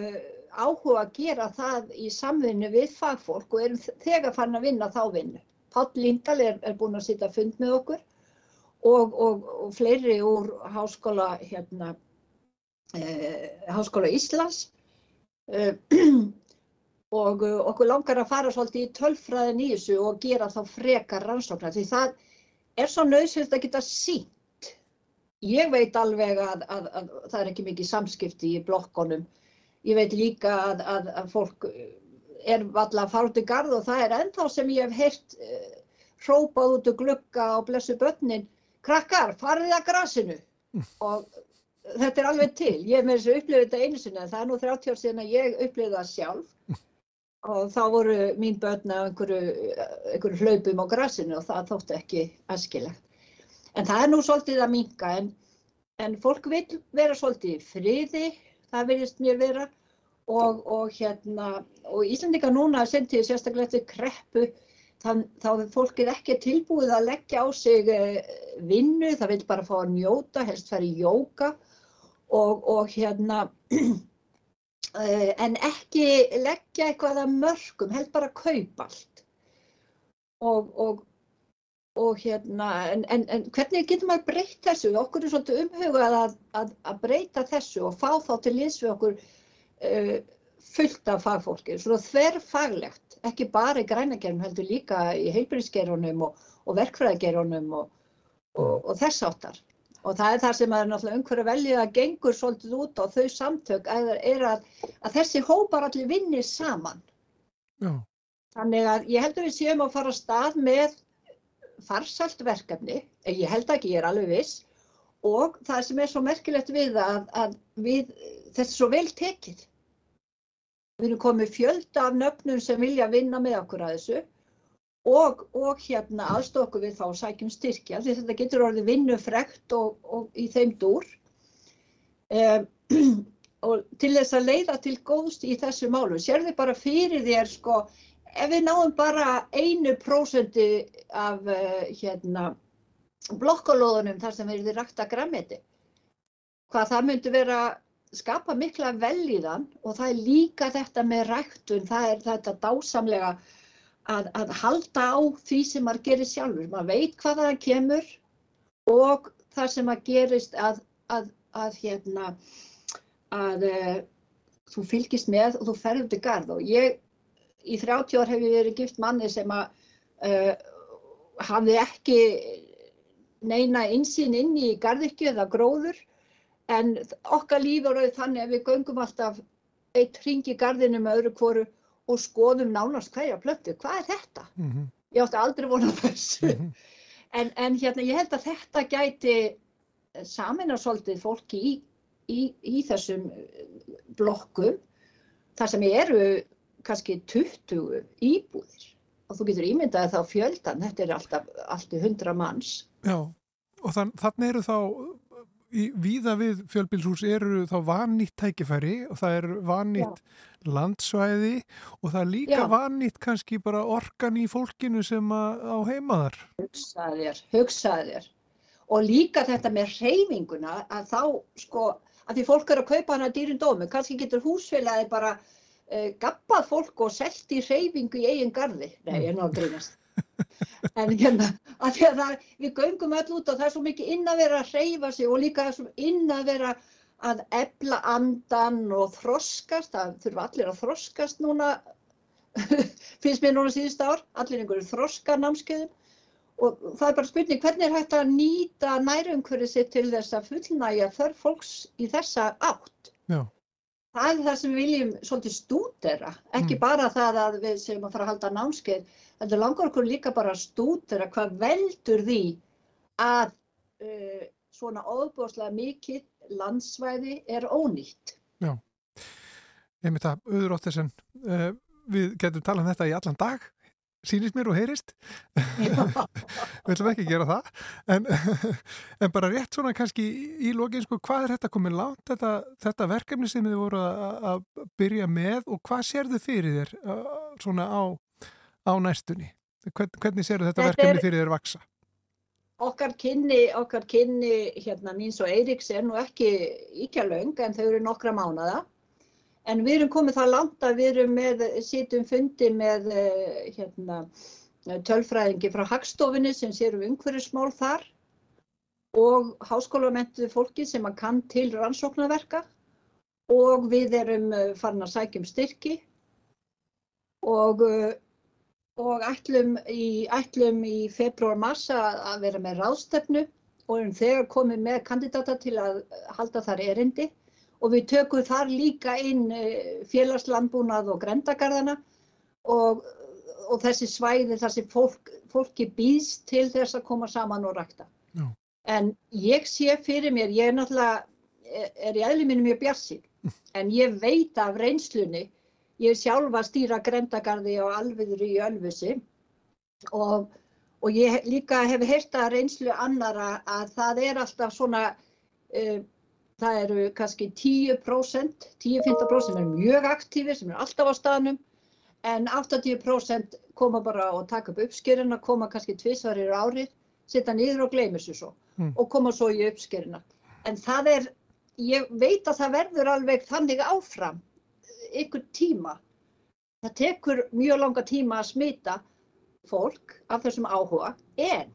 S9: áhuga að gera það í samvinnu við fagfólk og erum þegar farin að vinna þá vinnu. Páll Lindahl er, er búinn að sitja fund með okkur og, og, og fleiri úr háskóla, hérna, eh, háskóla Íslands eh, <clears throat> og uh, okkur langar að fara svolítið í tölfræðin í þessu og gera þá frekar rannsóknar því það er svo nöðsynlegt að geta sínt. Ég veit alveg að, að, að það er ekki mikið samskipti í blokkonum. Ég veit líka að, að, að fólk er valla að fara út í garð og það er ennþá sem ég hef heyrt uh, hrópað út og glugga á blessu börnin krakkar, farið að grasinu <laughs> og þetta er alveg til. Ég hef með þessu upplifið þetta einu sinni en það er nú 30 ár síðan að ég upplifið það sjálf <laughs> og þá voru mín börn á einhverju, einhverju hlaupum á grasinu og það þótti ekki askilegt. En það er nú svolítið að minka en, en fólk vil vera svolítið friði, það virðist mér vera og, og hérna, og Íslandika núna sendið sérstaklega eftir kreppu þann, þá er fólkið ekki tilbúið að leggja á sig eh, vinnu, það vil bara fá að njóta, helst fara í jóka og, og hérna <clears throat> Eh, en ekki leggja eitthvað að mörgum, held bara að kaupa allt. Og, og, og hérna, en, en, en hvernig getur maður breytt þessu? Okkur er svolítið umhugað að, að, að breyta þessu og fá þá til liðs við okkur uh, fullt af fagfólki, svona þverfaglegt, ekki bara í grænagerðum, heldur líka í heilbyrðisgerðunum og, og verkfræðagerðunum og, og þess áttar. Og það er það sem er náttúrulega umhverju veljið að gengur svolítið út á þau samtök að, er að, að þessi hópar allir vinni saman.
S1: Já.
S9: Þannig að ég held að við séum að fara að stað með farsalt verkefni, ég held ekki, ég er alveg viss, og það sem er svo merkilegt við að, að við, þetta er svo vel tekið. Við erum komið fjölda af nöfnum sem vilja vinna með okkur að þessu og, og hérna aðstofa okkur við þá sækjum styrkja því þetta getur orðið vinnufrekt og, og í þeim dúr um, <clears throat> og til þess að leiða til góðst í þessu málu. Sér þið bara fyrir þér sko, ef við náum bara einu prósendi af uh, hérna blokkalóðunum þar sem erum rækta grammeti, hvað það myndi vera skapa mikla velíðan og það er líka þetta með ræktun, það er þetta dásamlega að, að halda á því sem maður gerir sjálfur. Maður veit hvað það kemur og það sem maður gerist að, að, að hérna, uh, þú fylgist með og þú ferður til garð. Og ég, í 30 ár hef ég verið gift manni sem að uh, hafði ekki neina insýn inn í garðirkju eða gróður en okkar líf er auðvitað þannig að við göngum alltaf eitt hring í garðinu með öðru hvoru og skoðum nánast hverja plöttu. Hvað er þetta?
S1: Mm -hmm.
S9: Ég átti aldrei vonað þessu.
S1: Mm -hmm.
S9: en, en hérna, ég held að þetta gæti samina svolítið fólki í, í, í þessum blokkum þar sem eru kannski 20 íbúðir og þú getur ímyndaði þá fjöldan, þetta er alltaf allt í 100 manns.
S1: Já, og þann, þannig eru þá í víða við fjölbilshús eru þá vannýtt tækifæri og það er vannýtt landsvæði og það er líka
S9: Já.
S1: vannýtt kannski bara orkan í fólkinu sem á heimaðar.
S9: Hugsaði þér, hugsaði þér. Og líka þetta með reyfinguna að þá sko, að því fólk eru að kaupa hana dýrin dómi, kannski getur húsfélagi bara gabbað fólk og selt í reyfingu í eigin garði. Nei, ég er náttúrulega grínast. <laughs> En hérna, að því að það, við göngum öll út og það er svo mikið inn að vera að reyfa sig og líka svo inn að vera að ebla andan og þroskast, það þurfa allir að þroskast núna, <laughs> finnst mér núna síðust ár, allir einhverju þroska námskeiðum og það er bara spurning hvernig er hægt að nýta nærumhverju sitt til þess að fullnægja þörf fólks í þessa átt.
S1: Já.
S9: Það er það sem við viljum svolítið stúdera, ekki bara það að við séum að fara að halda námskeið, heldur langar okkur líka bara að stúdera hvað veldur því að uh, svona óbúslega mikið landsvæði er ónýtt.
S1: Já, myndi að auður ótt þess uh, við getum talað um þetta í allan dag, sýnist mér og heyrist, <laughs> við ætlum ekki að gera það, en, <laughs> en bara rétt svona kannski í lokin, sko, hvað er þetta komið langt, þetta, þetta verkefni sem þið voru að, byrja með og hvað sérðu fyrir þér svona á, á næstunni? Hvern, hvernig sérðu þetta,
S9: Þetta
S1: verkefni
S9: er-
S1: fyrir þér vaksa?
S9: Okkar kynni, okkar kynni hérna míns og Eiríks er nú ekki íkja löng en þau eru nokkra mánada. En við erum komið það langt að við erum með, sitjum fundi með eh, hérna, tölfræðingi frá Hagstofinni sem sér um umhverfismál þar og háskólamentuðu fólki sem að kann til rannsóknarverka. Og við erum eh, farin að sækja um styrki. Og, eh, og ætlum í, í februar-mars að vera með ráðstefnu. Og erum þegar komið með kandidata til að halda þar erindi og við tökum þar líka inn eh, félagslandbúnað og grendagarðana og, og þessi svæði þar sem fólk, fólki býðst til þess að koma saman og rækta.
S1: Já.
S9: En ég sé fyrir mér, ég er náttúrulega, er- er í eðli mínu mjög bjarsinn, <laughs> en ég veit af reynslunni, ég er sjálf að stýra grendagarði og alviður í Ölfusi og, og ég líka hef heyrt að reynslu annara að það er alltaf svona, uh, það eru kannski 10%, 10-15% sem eru mjög aktífir, sem eru alltaf á staðnum, en 80% koma bara og taka upp uppskerina, koma kannski tvisvarir árið, setja niður og gleyma þessu svo
S1: Mm.
S9: og koma svo í uppskerina. En það er, ég veit að það verður alveg þannig áfram ykkur tíma. Það tekur mjög langa tíma að smita fólk af þessum áhuga, en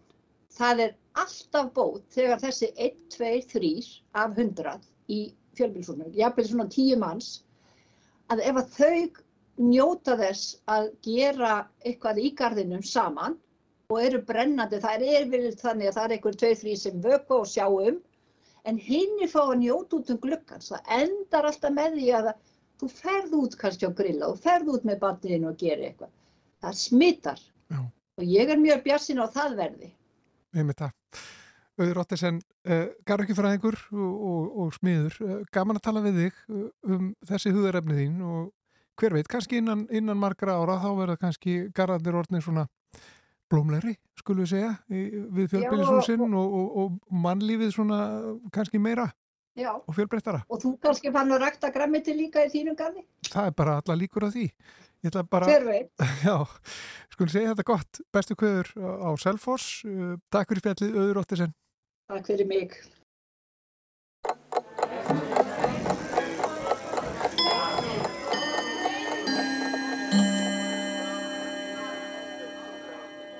S9: það er alltaf bót þegar þessi 1, 2, 3 af 100 í fjölbílsúnum, jafnvel svona 10 manns, að ef að þau njóta þess að gera eitthvað í garðinum saman og eru brennandi, það er yfirleitt þannig að það er einhver 2-3 sem vöku og sjá um, en hinni fá að njóta út um glukkans, það endar alltaf með því að þú ferð út kannski á grilla og ferð út með batniðinu og gerir eitthvað. Það smittar
S1: Já.
S9: og ég er mjög bjarsin á það verði.
S1: Einmitt það. Auður Ottesen, uh, garðurkjufræðingur og, og, og smiður, uh, gaman að tala við þig uh, um þessi hugðarefni þín og hver veit, kannski innan, innan margra ára þá verða kannski garðarnir orðnir svona blómlegri, skulum við segja, í, við fjölbýlishúsin og, og, og mannlífið svona kannski meira
S9: Já,
S1: og fjölbreyttara.
S9: og þú kannski fann að rækta grammiti líka í þínum garði?
S1: Það er bara alla líkur að því. Ég ætla bara, <laughs> já, skulum segja þetta gott. Bestu kveður á Selfoss. Uh, takk fyrir spjallið, Auður Ottesen.
S9: Takk fyrir mig.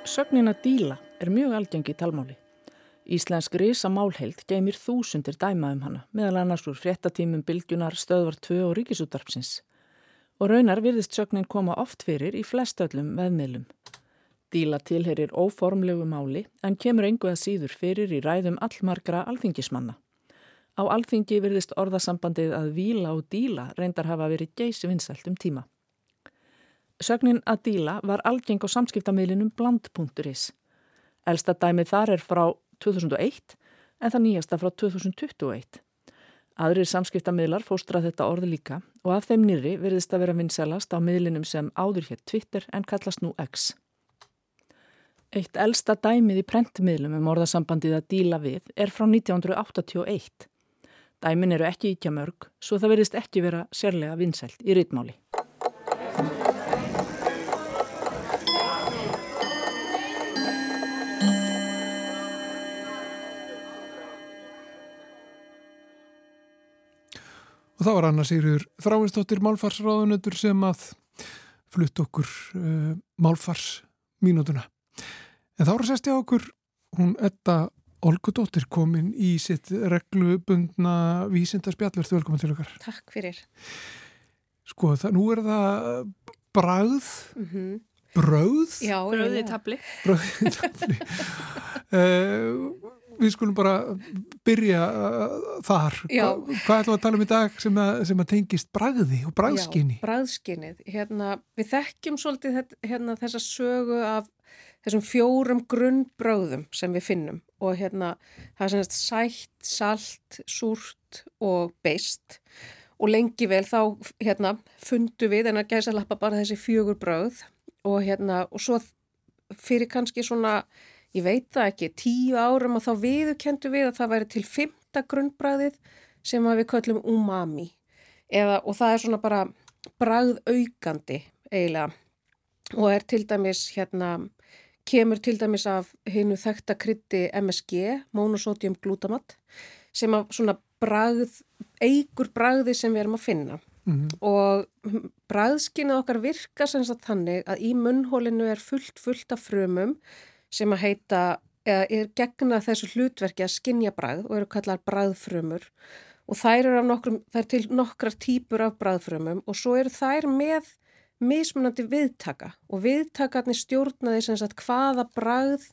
S10: Sögnin að díla er mjög algengi í talmáli. Íslensk risa málheild geymir þúsundir dæma um hana, meðal annars úr fréttatímum Bylgjunar, Stöðvar 2 og Ríkisúttarpsins. Og raunar virðist sögnin koma oft fyrir í flestöllum veðmiðlum. Díla tilherir óformlegu máli en kemur engu að síður fyrir í ræðum allmargra alþingismanna. Á alþingi virðist orðasambandið að víla og díla reyndar hafa verið geysi vinsælt um tíma. Sögnin að díla var algeng á samskiptamiðlinum bland.is. Elsta dæmið þar er frá 2001 en það nýjasta frá 2021. Aðrir samskiptamiðlar fóstra þetta orði líka og af þeim nýri virðist að vera vinsælast á miðlinum sem áður hér Twitter en kallast nú X. Eitt elsta dæmið í prentmiðlum um orðasambandið að díla við er frá 1981. Dæmin eru ekki íkja mörg, svo það verðist ekki vera sérlega vinsælt í rítmáli.
S1: Og það var Anna Sigriður Þráinsdóttir Málfarsráðunötur sem að flutt okkur uh, Málfarsmínútuna. En þá er að sestja okkur hún Edda Olgudóttir komin í sitt reglubundna vísindarspjallur. Þú velkomin til okkar.
S11: Takk fyrir.
S1: Sko, það, nú er það bragð,
S11: Mm -hmm.
S1: brauð,
S11: Já, ég-
S2: tabli.
S1: brauð, tafli. uh, <laughs> við skulum bara byrja uh, þar.
S11: Já.
S1: Hva, hvað ætlum við að tala um í dag sem að, sem að tengist bragði og bragðskinni?
S11: Já, bræðskinnið. Hérna, við þekkjum svolítið hérna, þessa sögu af þessum fjórum grunnbröðum sem við finnum og hérna það er semst sætt, salt, súrt og beist og lengi vel þá hérna fundu við en að gæsa lappa bara þessi fjögur bröð og hérna og svo fyrir kannski svona ég veit það ekki, tíu árum og þá viðurkendu við að það væri til fymta grunnbræðið sem við köllum umami eða, og það er svona bara bragðaukandi eiginlega og er til dæmis hérna, kemur til dæmis af hinnu þekta krytti MSG, monosodium glutamat, sem að svona bragð, eigur bragði sem við erum að finna.
S1: Mhm.
S11: og bræðskinnið okkar virka sem sagt þannig að í munnhólinu er fullt fullt af frumum sem að heita eða er gegna þessu hlutverki að skinja bræð og eru kallar bræðfrumur og þær eru nokkrum, þær til nokkrar típur af bræðfrumum og svo eru þær með mismunandi viðtaka og viðtakarnir stjórnaði sem sagt hvaða bræð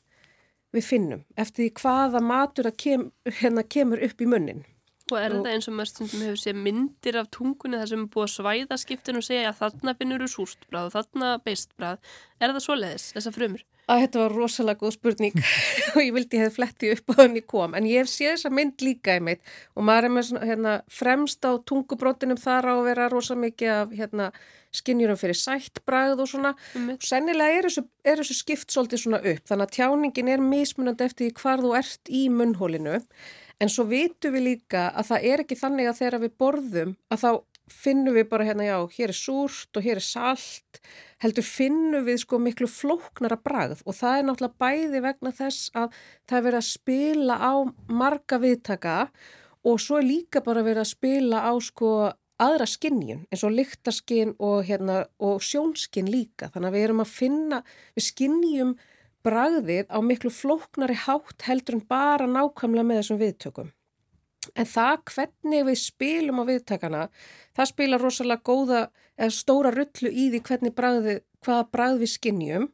S11: við finnum eftir því hvaða matur kem, hérna kemur upp í munnin.
S2: Og er þetta eins og maður stundum hefur séð myndir af tungunni þar sem er búið að svæða skiptin og segja að þarna finnur þú sústbráð og þarna beistbráð. Er það svoleiðis, þessar frumur?
S11: Að þetta var rosalega góð spurning. <laughs> Og ég vildi ég hef fletti upp á þannig kom. En ég hef séð þessa mynd líka í mitt og maður er með svona, hérna, fremst á tungubrótinum þar á að vera rosa mikið af hérna, skinjurum fyrir sættbragð og svona. Og sennilega er þessu, er þessu skipt svolítið svona upp. Þannig að tjáningin er mismunandi eftir hvar þú ert í munnhólinu en svo vitum við líka að það er ekki þannig að þegar við borðum að þá finnum við bara hérna já, hér er súrt og hér er salt heldur finnum við sko miklu flóknara bragð og það er náttúrulega bæði vegna þess að það er verið að spila á marga viðtaka og svo er líka bara verið að spila á sko aðra skinnjun eins og lyktarskinn og, hérna, og sjónskinn líka þannig að við erum að finna, við skinnjum bragðið á miklu flóknari hátt heldur en bara nákvæmlega með þessum viðtökum. En það hvernig við spilum á viðtakana, það spila rosalega góða eða stóra rullu í því hvernig bragði, hvaða bragð við skinnjum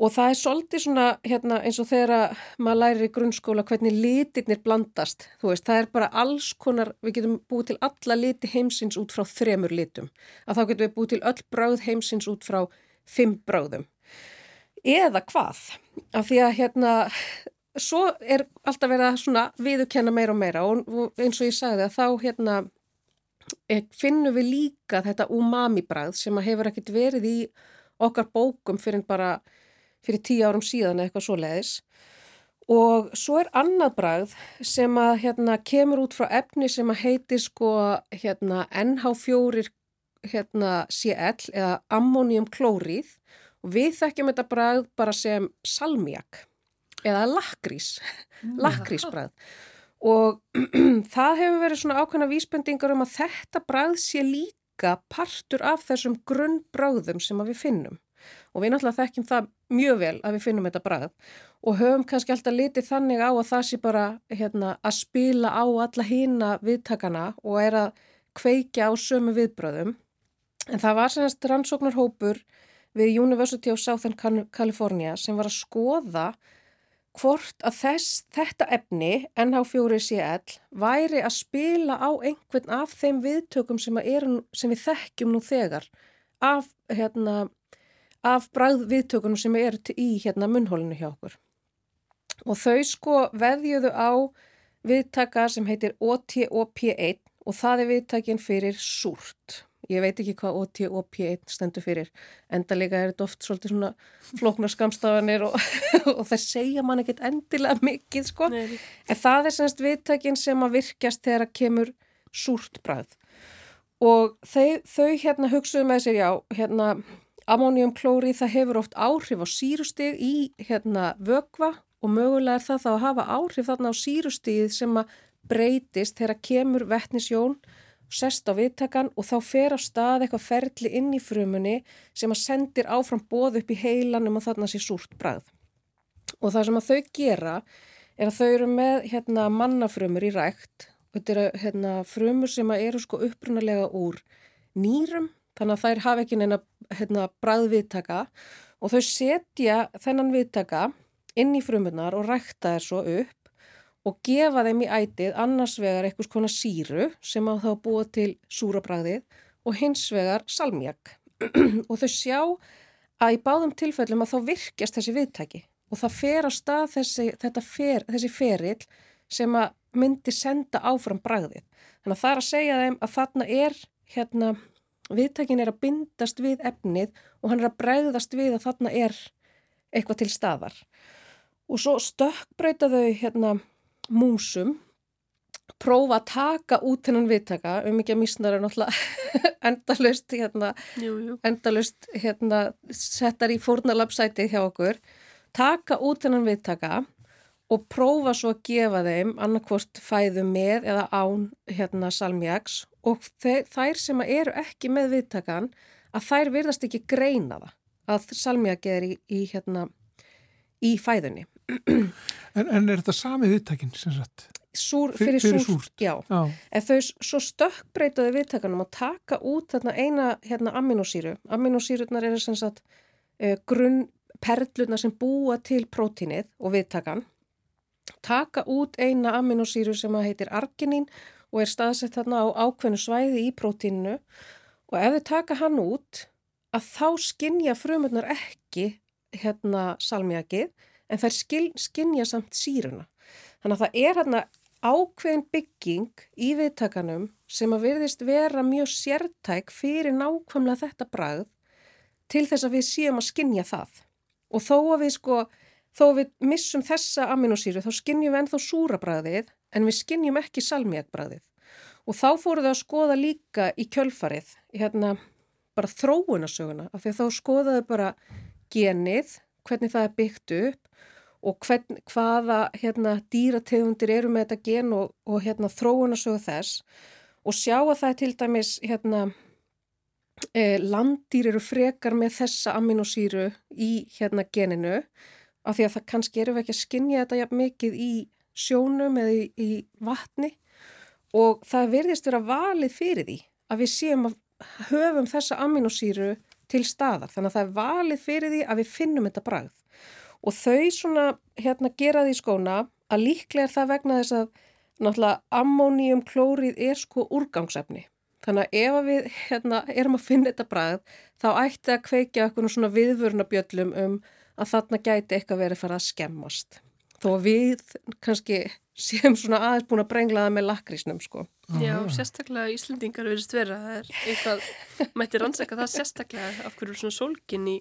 S11: og það er svolítið svona hérna, eins og þegar að maður lærir í grunnskóla hvernig litirnir blandast. Þú veist, það er bara alls konar, við getum búið til alla liti heimsins út frá þremur litum. Að þá getum við búið til öll bragð heimsins út frá fimm bragðum. Eða hvað? Af því að hérna, svo er alltaf verið að svona viðurkenna meira og meira og eins og ég sagði að þá hérna eh, finnum við líka þetta umami bragð sem að hefur ekkert verið í okkar bókum fyrir bara fyrir tíu árum síðan eitthvað svoleiðis. Og svo er annað bragð sem að hérna kemur út frá efni sem að heiti sko hérna NH4 hérna CL eða ammoniumklórið og við þekkjum þetta bragð bara sem salmiak eða lakrís, lakrísbragð og <clears throat> það hefur verið svona ákveðna vísbendingar um að þetta bragð sé líka partur af þessum grunnbragðum sem við finnum. Og við náttúrulega þekkjum það mjög vel að við finnum þetta bragð. Og höfum kannski alltaf litið þannig á að það sé bara hérna, að spila á alla hína viðtakana og er að kveikja á sömu viðbröðum en það var semst rannsóknarhópur við University of Southern California sem var að skoða hvort að þess, þetta efni NH4CL væri að spila á einhvern af þeim viðtökum sem, er, sem við þekkjum nú þegar af, hérna, af bræðviðtökunum sem eru í hérna, munnhólinu hjá okkur. Og þau sko veðjuðu á viðtaka sem heitir OTOP1 og það er viðtakin fyrir súrt. Ég veit ekki hvað OTOP1 stendur fyrir. Enda líka er þetta oft svolítið svona flóknar skamstafanir og, <laughs> og það segja mann ekkert endilega mikið sko.
S2: Nei.
S11: En það er semst viðtakin sem að virkjast þegar að kemur súrt bræð. Og þau, þau hérna hugsuðu með sér, já, hérna ammoniumklóri það hefur oft áhrif á sírustig í hérna vögva og mögulega er það þá að hafa áhrif þarna á sírustigið sem að breytist þegar kemur vettnisjón sest á viðtakan og þá fer á stað eitthvað ferli inn í frumunni sem að sendir áfram bóð upp í heilan um að þarna sé súrt bræð. Og það sem að þau gera er að þau eru með hérna, mannafrumur í rækt. Þetta eru hérna, frumur sem eru sko upprunalega úr nýrum, þannig að þær hafa ekki neina hérna, bræðviðtaka og þau setja þennan viðtaka inn í frumunar og rækta þær svo upp og gefa þeim í ætið annars vegar eitthvað konar síru sem á þá búa til súrabræðið og hins vegar salmiak. <clears throat> og þau sjá að í báðum tilfellum að þá virkjast þessi viðtæki og það fer á stað þessi, fer, þessi ferill sem að myndi senda áfram bræðið. Þannig að það er að segja þeim að þarna er hérna, viðtækin er að bindast við efnið og hann er að bræðast við að þarna er eitthvað til staðar. Og svo stökkbreyta þau hérna músum prófa að taka út hennan viðtaka um ekki að mísnar er náttúrulega <laughs> endalust hérna,
S2: jú, jú.
S11: endalust hérna, settar í fórnalapsæti hjá okkur taka út hennan viðtaka og prófa svo að gefa þeim annarkvort fæðu með eða án hérna salmiaks og þær sem eru ekki með viðtakan að þær virðast ekki greina það að salmiak er í, í hérna í fæðunni.
S1: En, en er þetta sami viðtækin sem sagt?
S11: Súr,
S1: Fyr-
S11: fyrir,
S1: fyrir
S11: súrt,
S1: súrt.
S11: já.
S1: Já.
S11: En þau svo stökkbreytaði viðtakanum að taka út þarna eina hérna aminosýru. Aminosýrurnar eru sem sagt uh, grunn perlurnar sem búa til prótínið og viðtakan. Taka út eina aminosýru sem að heitir arginin og er staðsett þarna á ákveðnu svæði í prótíninu og ef þau taka hann út að þá skinja frumurnar ekki hérna salmiakið en þær skil, skinja samt síruna. Þannig að það er hérna ákveðin bygging í viðtakanum sem að virðist vera mjög sértæk fyrir nákvæmlega þetta bragð til þess að við séum að skinja það. Og þó að við sko, þó að við missum þessa aminosýru þá skinjum við ennþá súra bragðið en við skinjum ekki salmiakbragðið. Og þá fóru þau að skoða líka í kjölfarið, hérna bara þróunasöguna, af því að þá skoðaðu bara genið, hvernig það er byggt upp og hvern, hvaða hérna, dýrategundir eru með þetta gen og, og hérna, þróunasögu þess. Og sjá að það er til dæmis hérna, eh, landdýr eru frekar með þessa aminosýru í hérna, geninu af því að það kannski eru ekki að skinja þetta mikið í sjónum eða í, í vatni. Og það verðist vera valið fyrir því að við séum að höfum þessa aminosýru til staðar. Þannig að það er valið fyrir því að við finnum þetta bragð. Og þau svona hérna gera því skóna að líklega er það vegna þess að náttúrulega ammóníum klórið er sko úrgangsefni. Þannig að ef við hérna erum að finna þetta bragð þá ætti að kveikja okkur svona viðvörnabjöllum um að þarna gæti eitthvað verið fara að skemmast þó við kannski séum svona aðeins búin að brengla það með lakrísnum sko.
S2: Já, sérstaklega Íslendingar verðist vera, það er eitthvað, mætti rannsaka það sérstaklega af hverju er svona sólgin í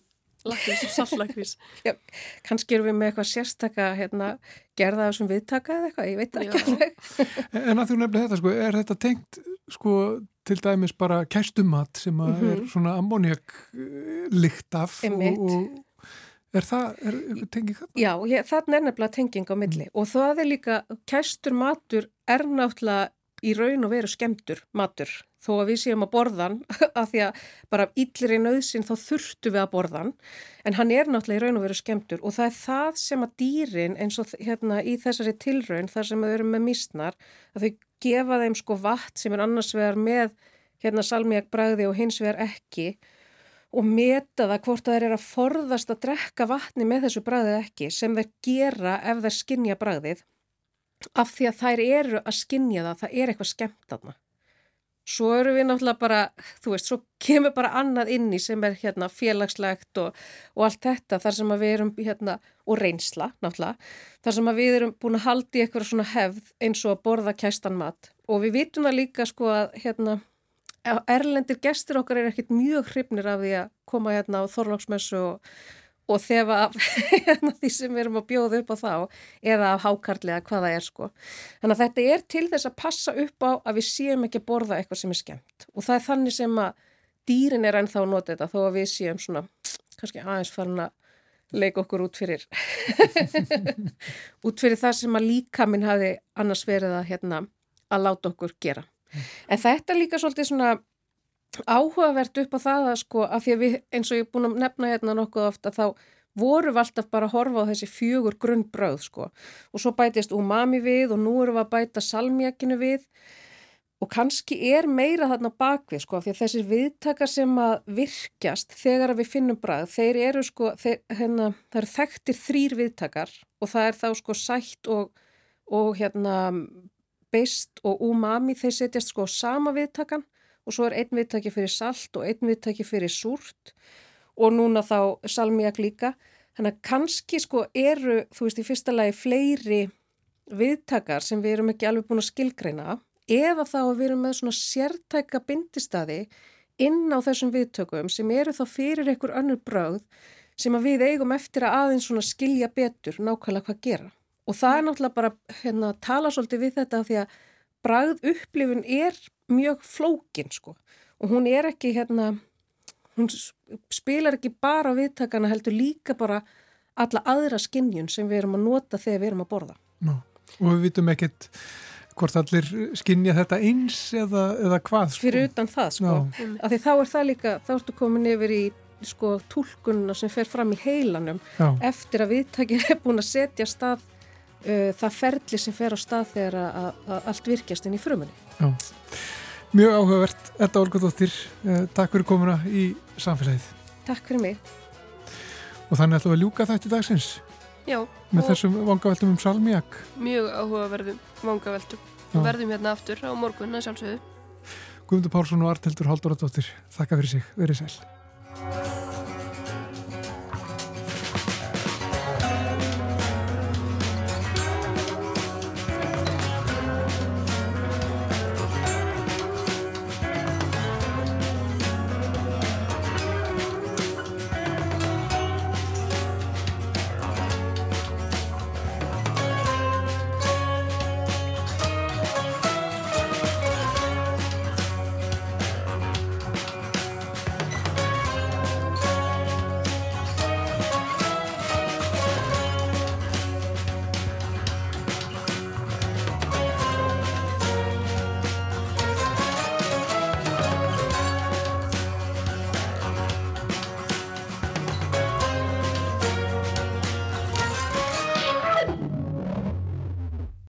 S2: lakrís og sallakrís.
S11: Já, kannski erum við með eitthvað sérstaka hérna, gerða af þessum viðtaka eða eitthvað, ég veit ekki.
S1: En að þú nefnilega þetta sko, er þetta tengt sko til dæmis bara kæstumat sem að
S11: Mhm.
S1: er svona ammoniak lykt af og,
S11: Einmitt.
S1: og er það, er, er tengið það?
S11: Já, ég, þarna er nefnilega tenging á milli. Og það er líka, kæstur matur er náttúrulega í raun og veru skemmtur matur. Þó að við séum að borðan <laughs> af því að bara af illir í nöðsin þá þurftu við að borðan en hann er náttúrulega í raun og veru skemmtur og það er það sem að dýrin eins og hérna í þessari tilraun þar sem þau eru með mísnar að þau gefa þeim sko vatn sem er annars vegar með hérna salmiak bragði og hins vegar ekki. og meta það hvort það er að forðast að drekka vatni með þessu bragðið ekki sem þeir gera ef þeir skinja bragðið af því að þær eru að skinja það, það er eitthvað skemmt þarna. Svo eru við náttúrulega bara, þú veist, svo kemur bara annað inn í sem er hérna félagslegt og, og allt þetta þar sem að við erum hérna, og reynsla náttúrulega, þar sem að við erum búin að haldi eitthvað svona hefð eins og að borða kæstan mat og við vitum það líka sko að hérna erlendir gestur okkar er ekkit mjög hrifnir af því að koma hérna á Þorlóksmessu og, og þefa af <laughs> hérna, því sem við erum að bjóða upp á þá eða af hákarlega hvaða er sko. Þannig að þetta er til þess að passa upp á að við séum ekki að borða eitthvað sem er skemmt og það er þannig sem að dýrin er ennþá að nota þetta þó að við séum svona kannski aðeins farin að leika okkur út fyrir <laughs> út fyrir það sem að líka minn hafi annars verið að, hérna, að láta okkur gera. En þetta er líka svolítið svona áhugavert upp á það að sko að því að við eins og ég er búin að nefna hérna nokkuð ofta þá vorum við alltaf bara að horfa á þessi fjögur grunnbröð sko. Og svo bætist umami við og nú erum við að bæta salmjakinu við. Og kannski er meira þarna bakvið sko því að þessir viðtakar sem að virkjast þegar að við finnum brað þeir eru sko, þeir, hérna, það eru þekktir þrýr viðtakar og það er þá sko sætt og, og hérna beist og umami þeir setjast sko sama viðtakan og svo er einn viðtaki fyrir salt og einn viðtaki fyrir súrt og núna þá salmiak líka. Þannig að kannski sko eru, þú veist, í fyrsta lagi fleiri viðtakar sem við erum ekki alveg búin að skilgreina eða þá að við erum með svona sértæka bindistadi inn á þessum viðtökum sem eru þá fyrir einhver önnur bröð sem að við eigum eftir að aðeins svona skilja betur nákvæmlega hvað gera. Og það er náttúrulega bara hérna, tala svolítið við þetta því að bragð upplifun er mjög flókin sko og hún er ekki hérna, hún spilar ekki bara viðtakana heldur líka bara alla aðra skinnjun sem við erum að nota þegar við erum að borða.
S1: Ná. Og við vitum ekkert hvort allir skinja þetta eins eða, eða hvað. Sko.
S11: Fyrir utan það, sko. Af því þá er það líka, þá ertu komin yfir í sko túlkunna sem fer fram í heilanum
S1: Já.
S11: eftir að viðtakin er búin að setja stað uh, það ferli sem fer á stað þegar að, allt virkjast inn í frumunni.
S1: Já. Mjög áhugavert, Edda Olgadóttir, eh, takk fyrir komuna í samfélagið.
S11: Takk fyrir mig.
S1: Og þannig ætlum við að ljúka þætti dagsins
S2: Já,
S1: með þessum vangaveltum um salmiak.
S2: mjög áhugaverðum vangaveltum.
S1: Já.
S2: Verðum hérna aftur á morgun að sjálfsögðu.
S1: Guðmundur Pálsson og Artildur Halldóradóttir, þakka fyrir sig, verið sæl.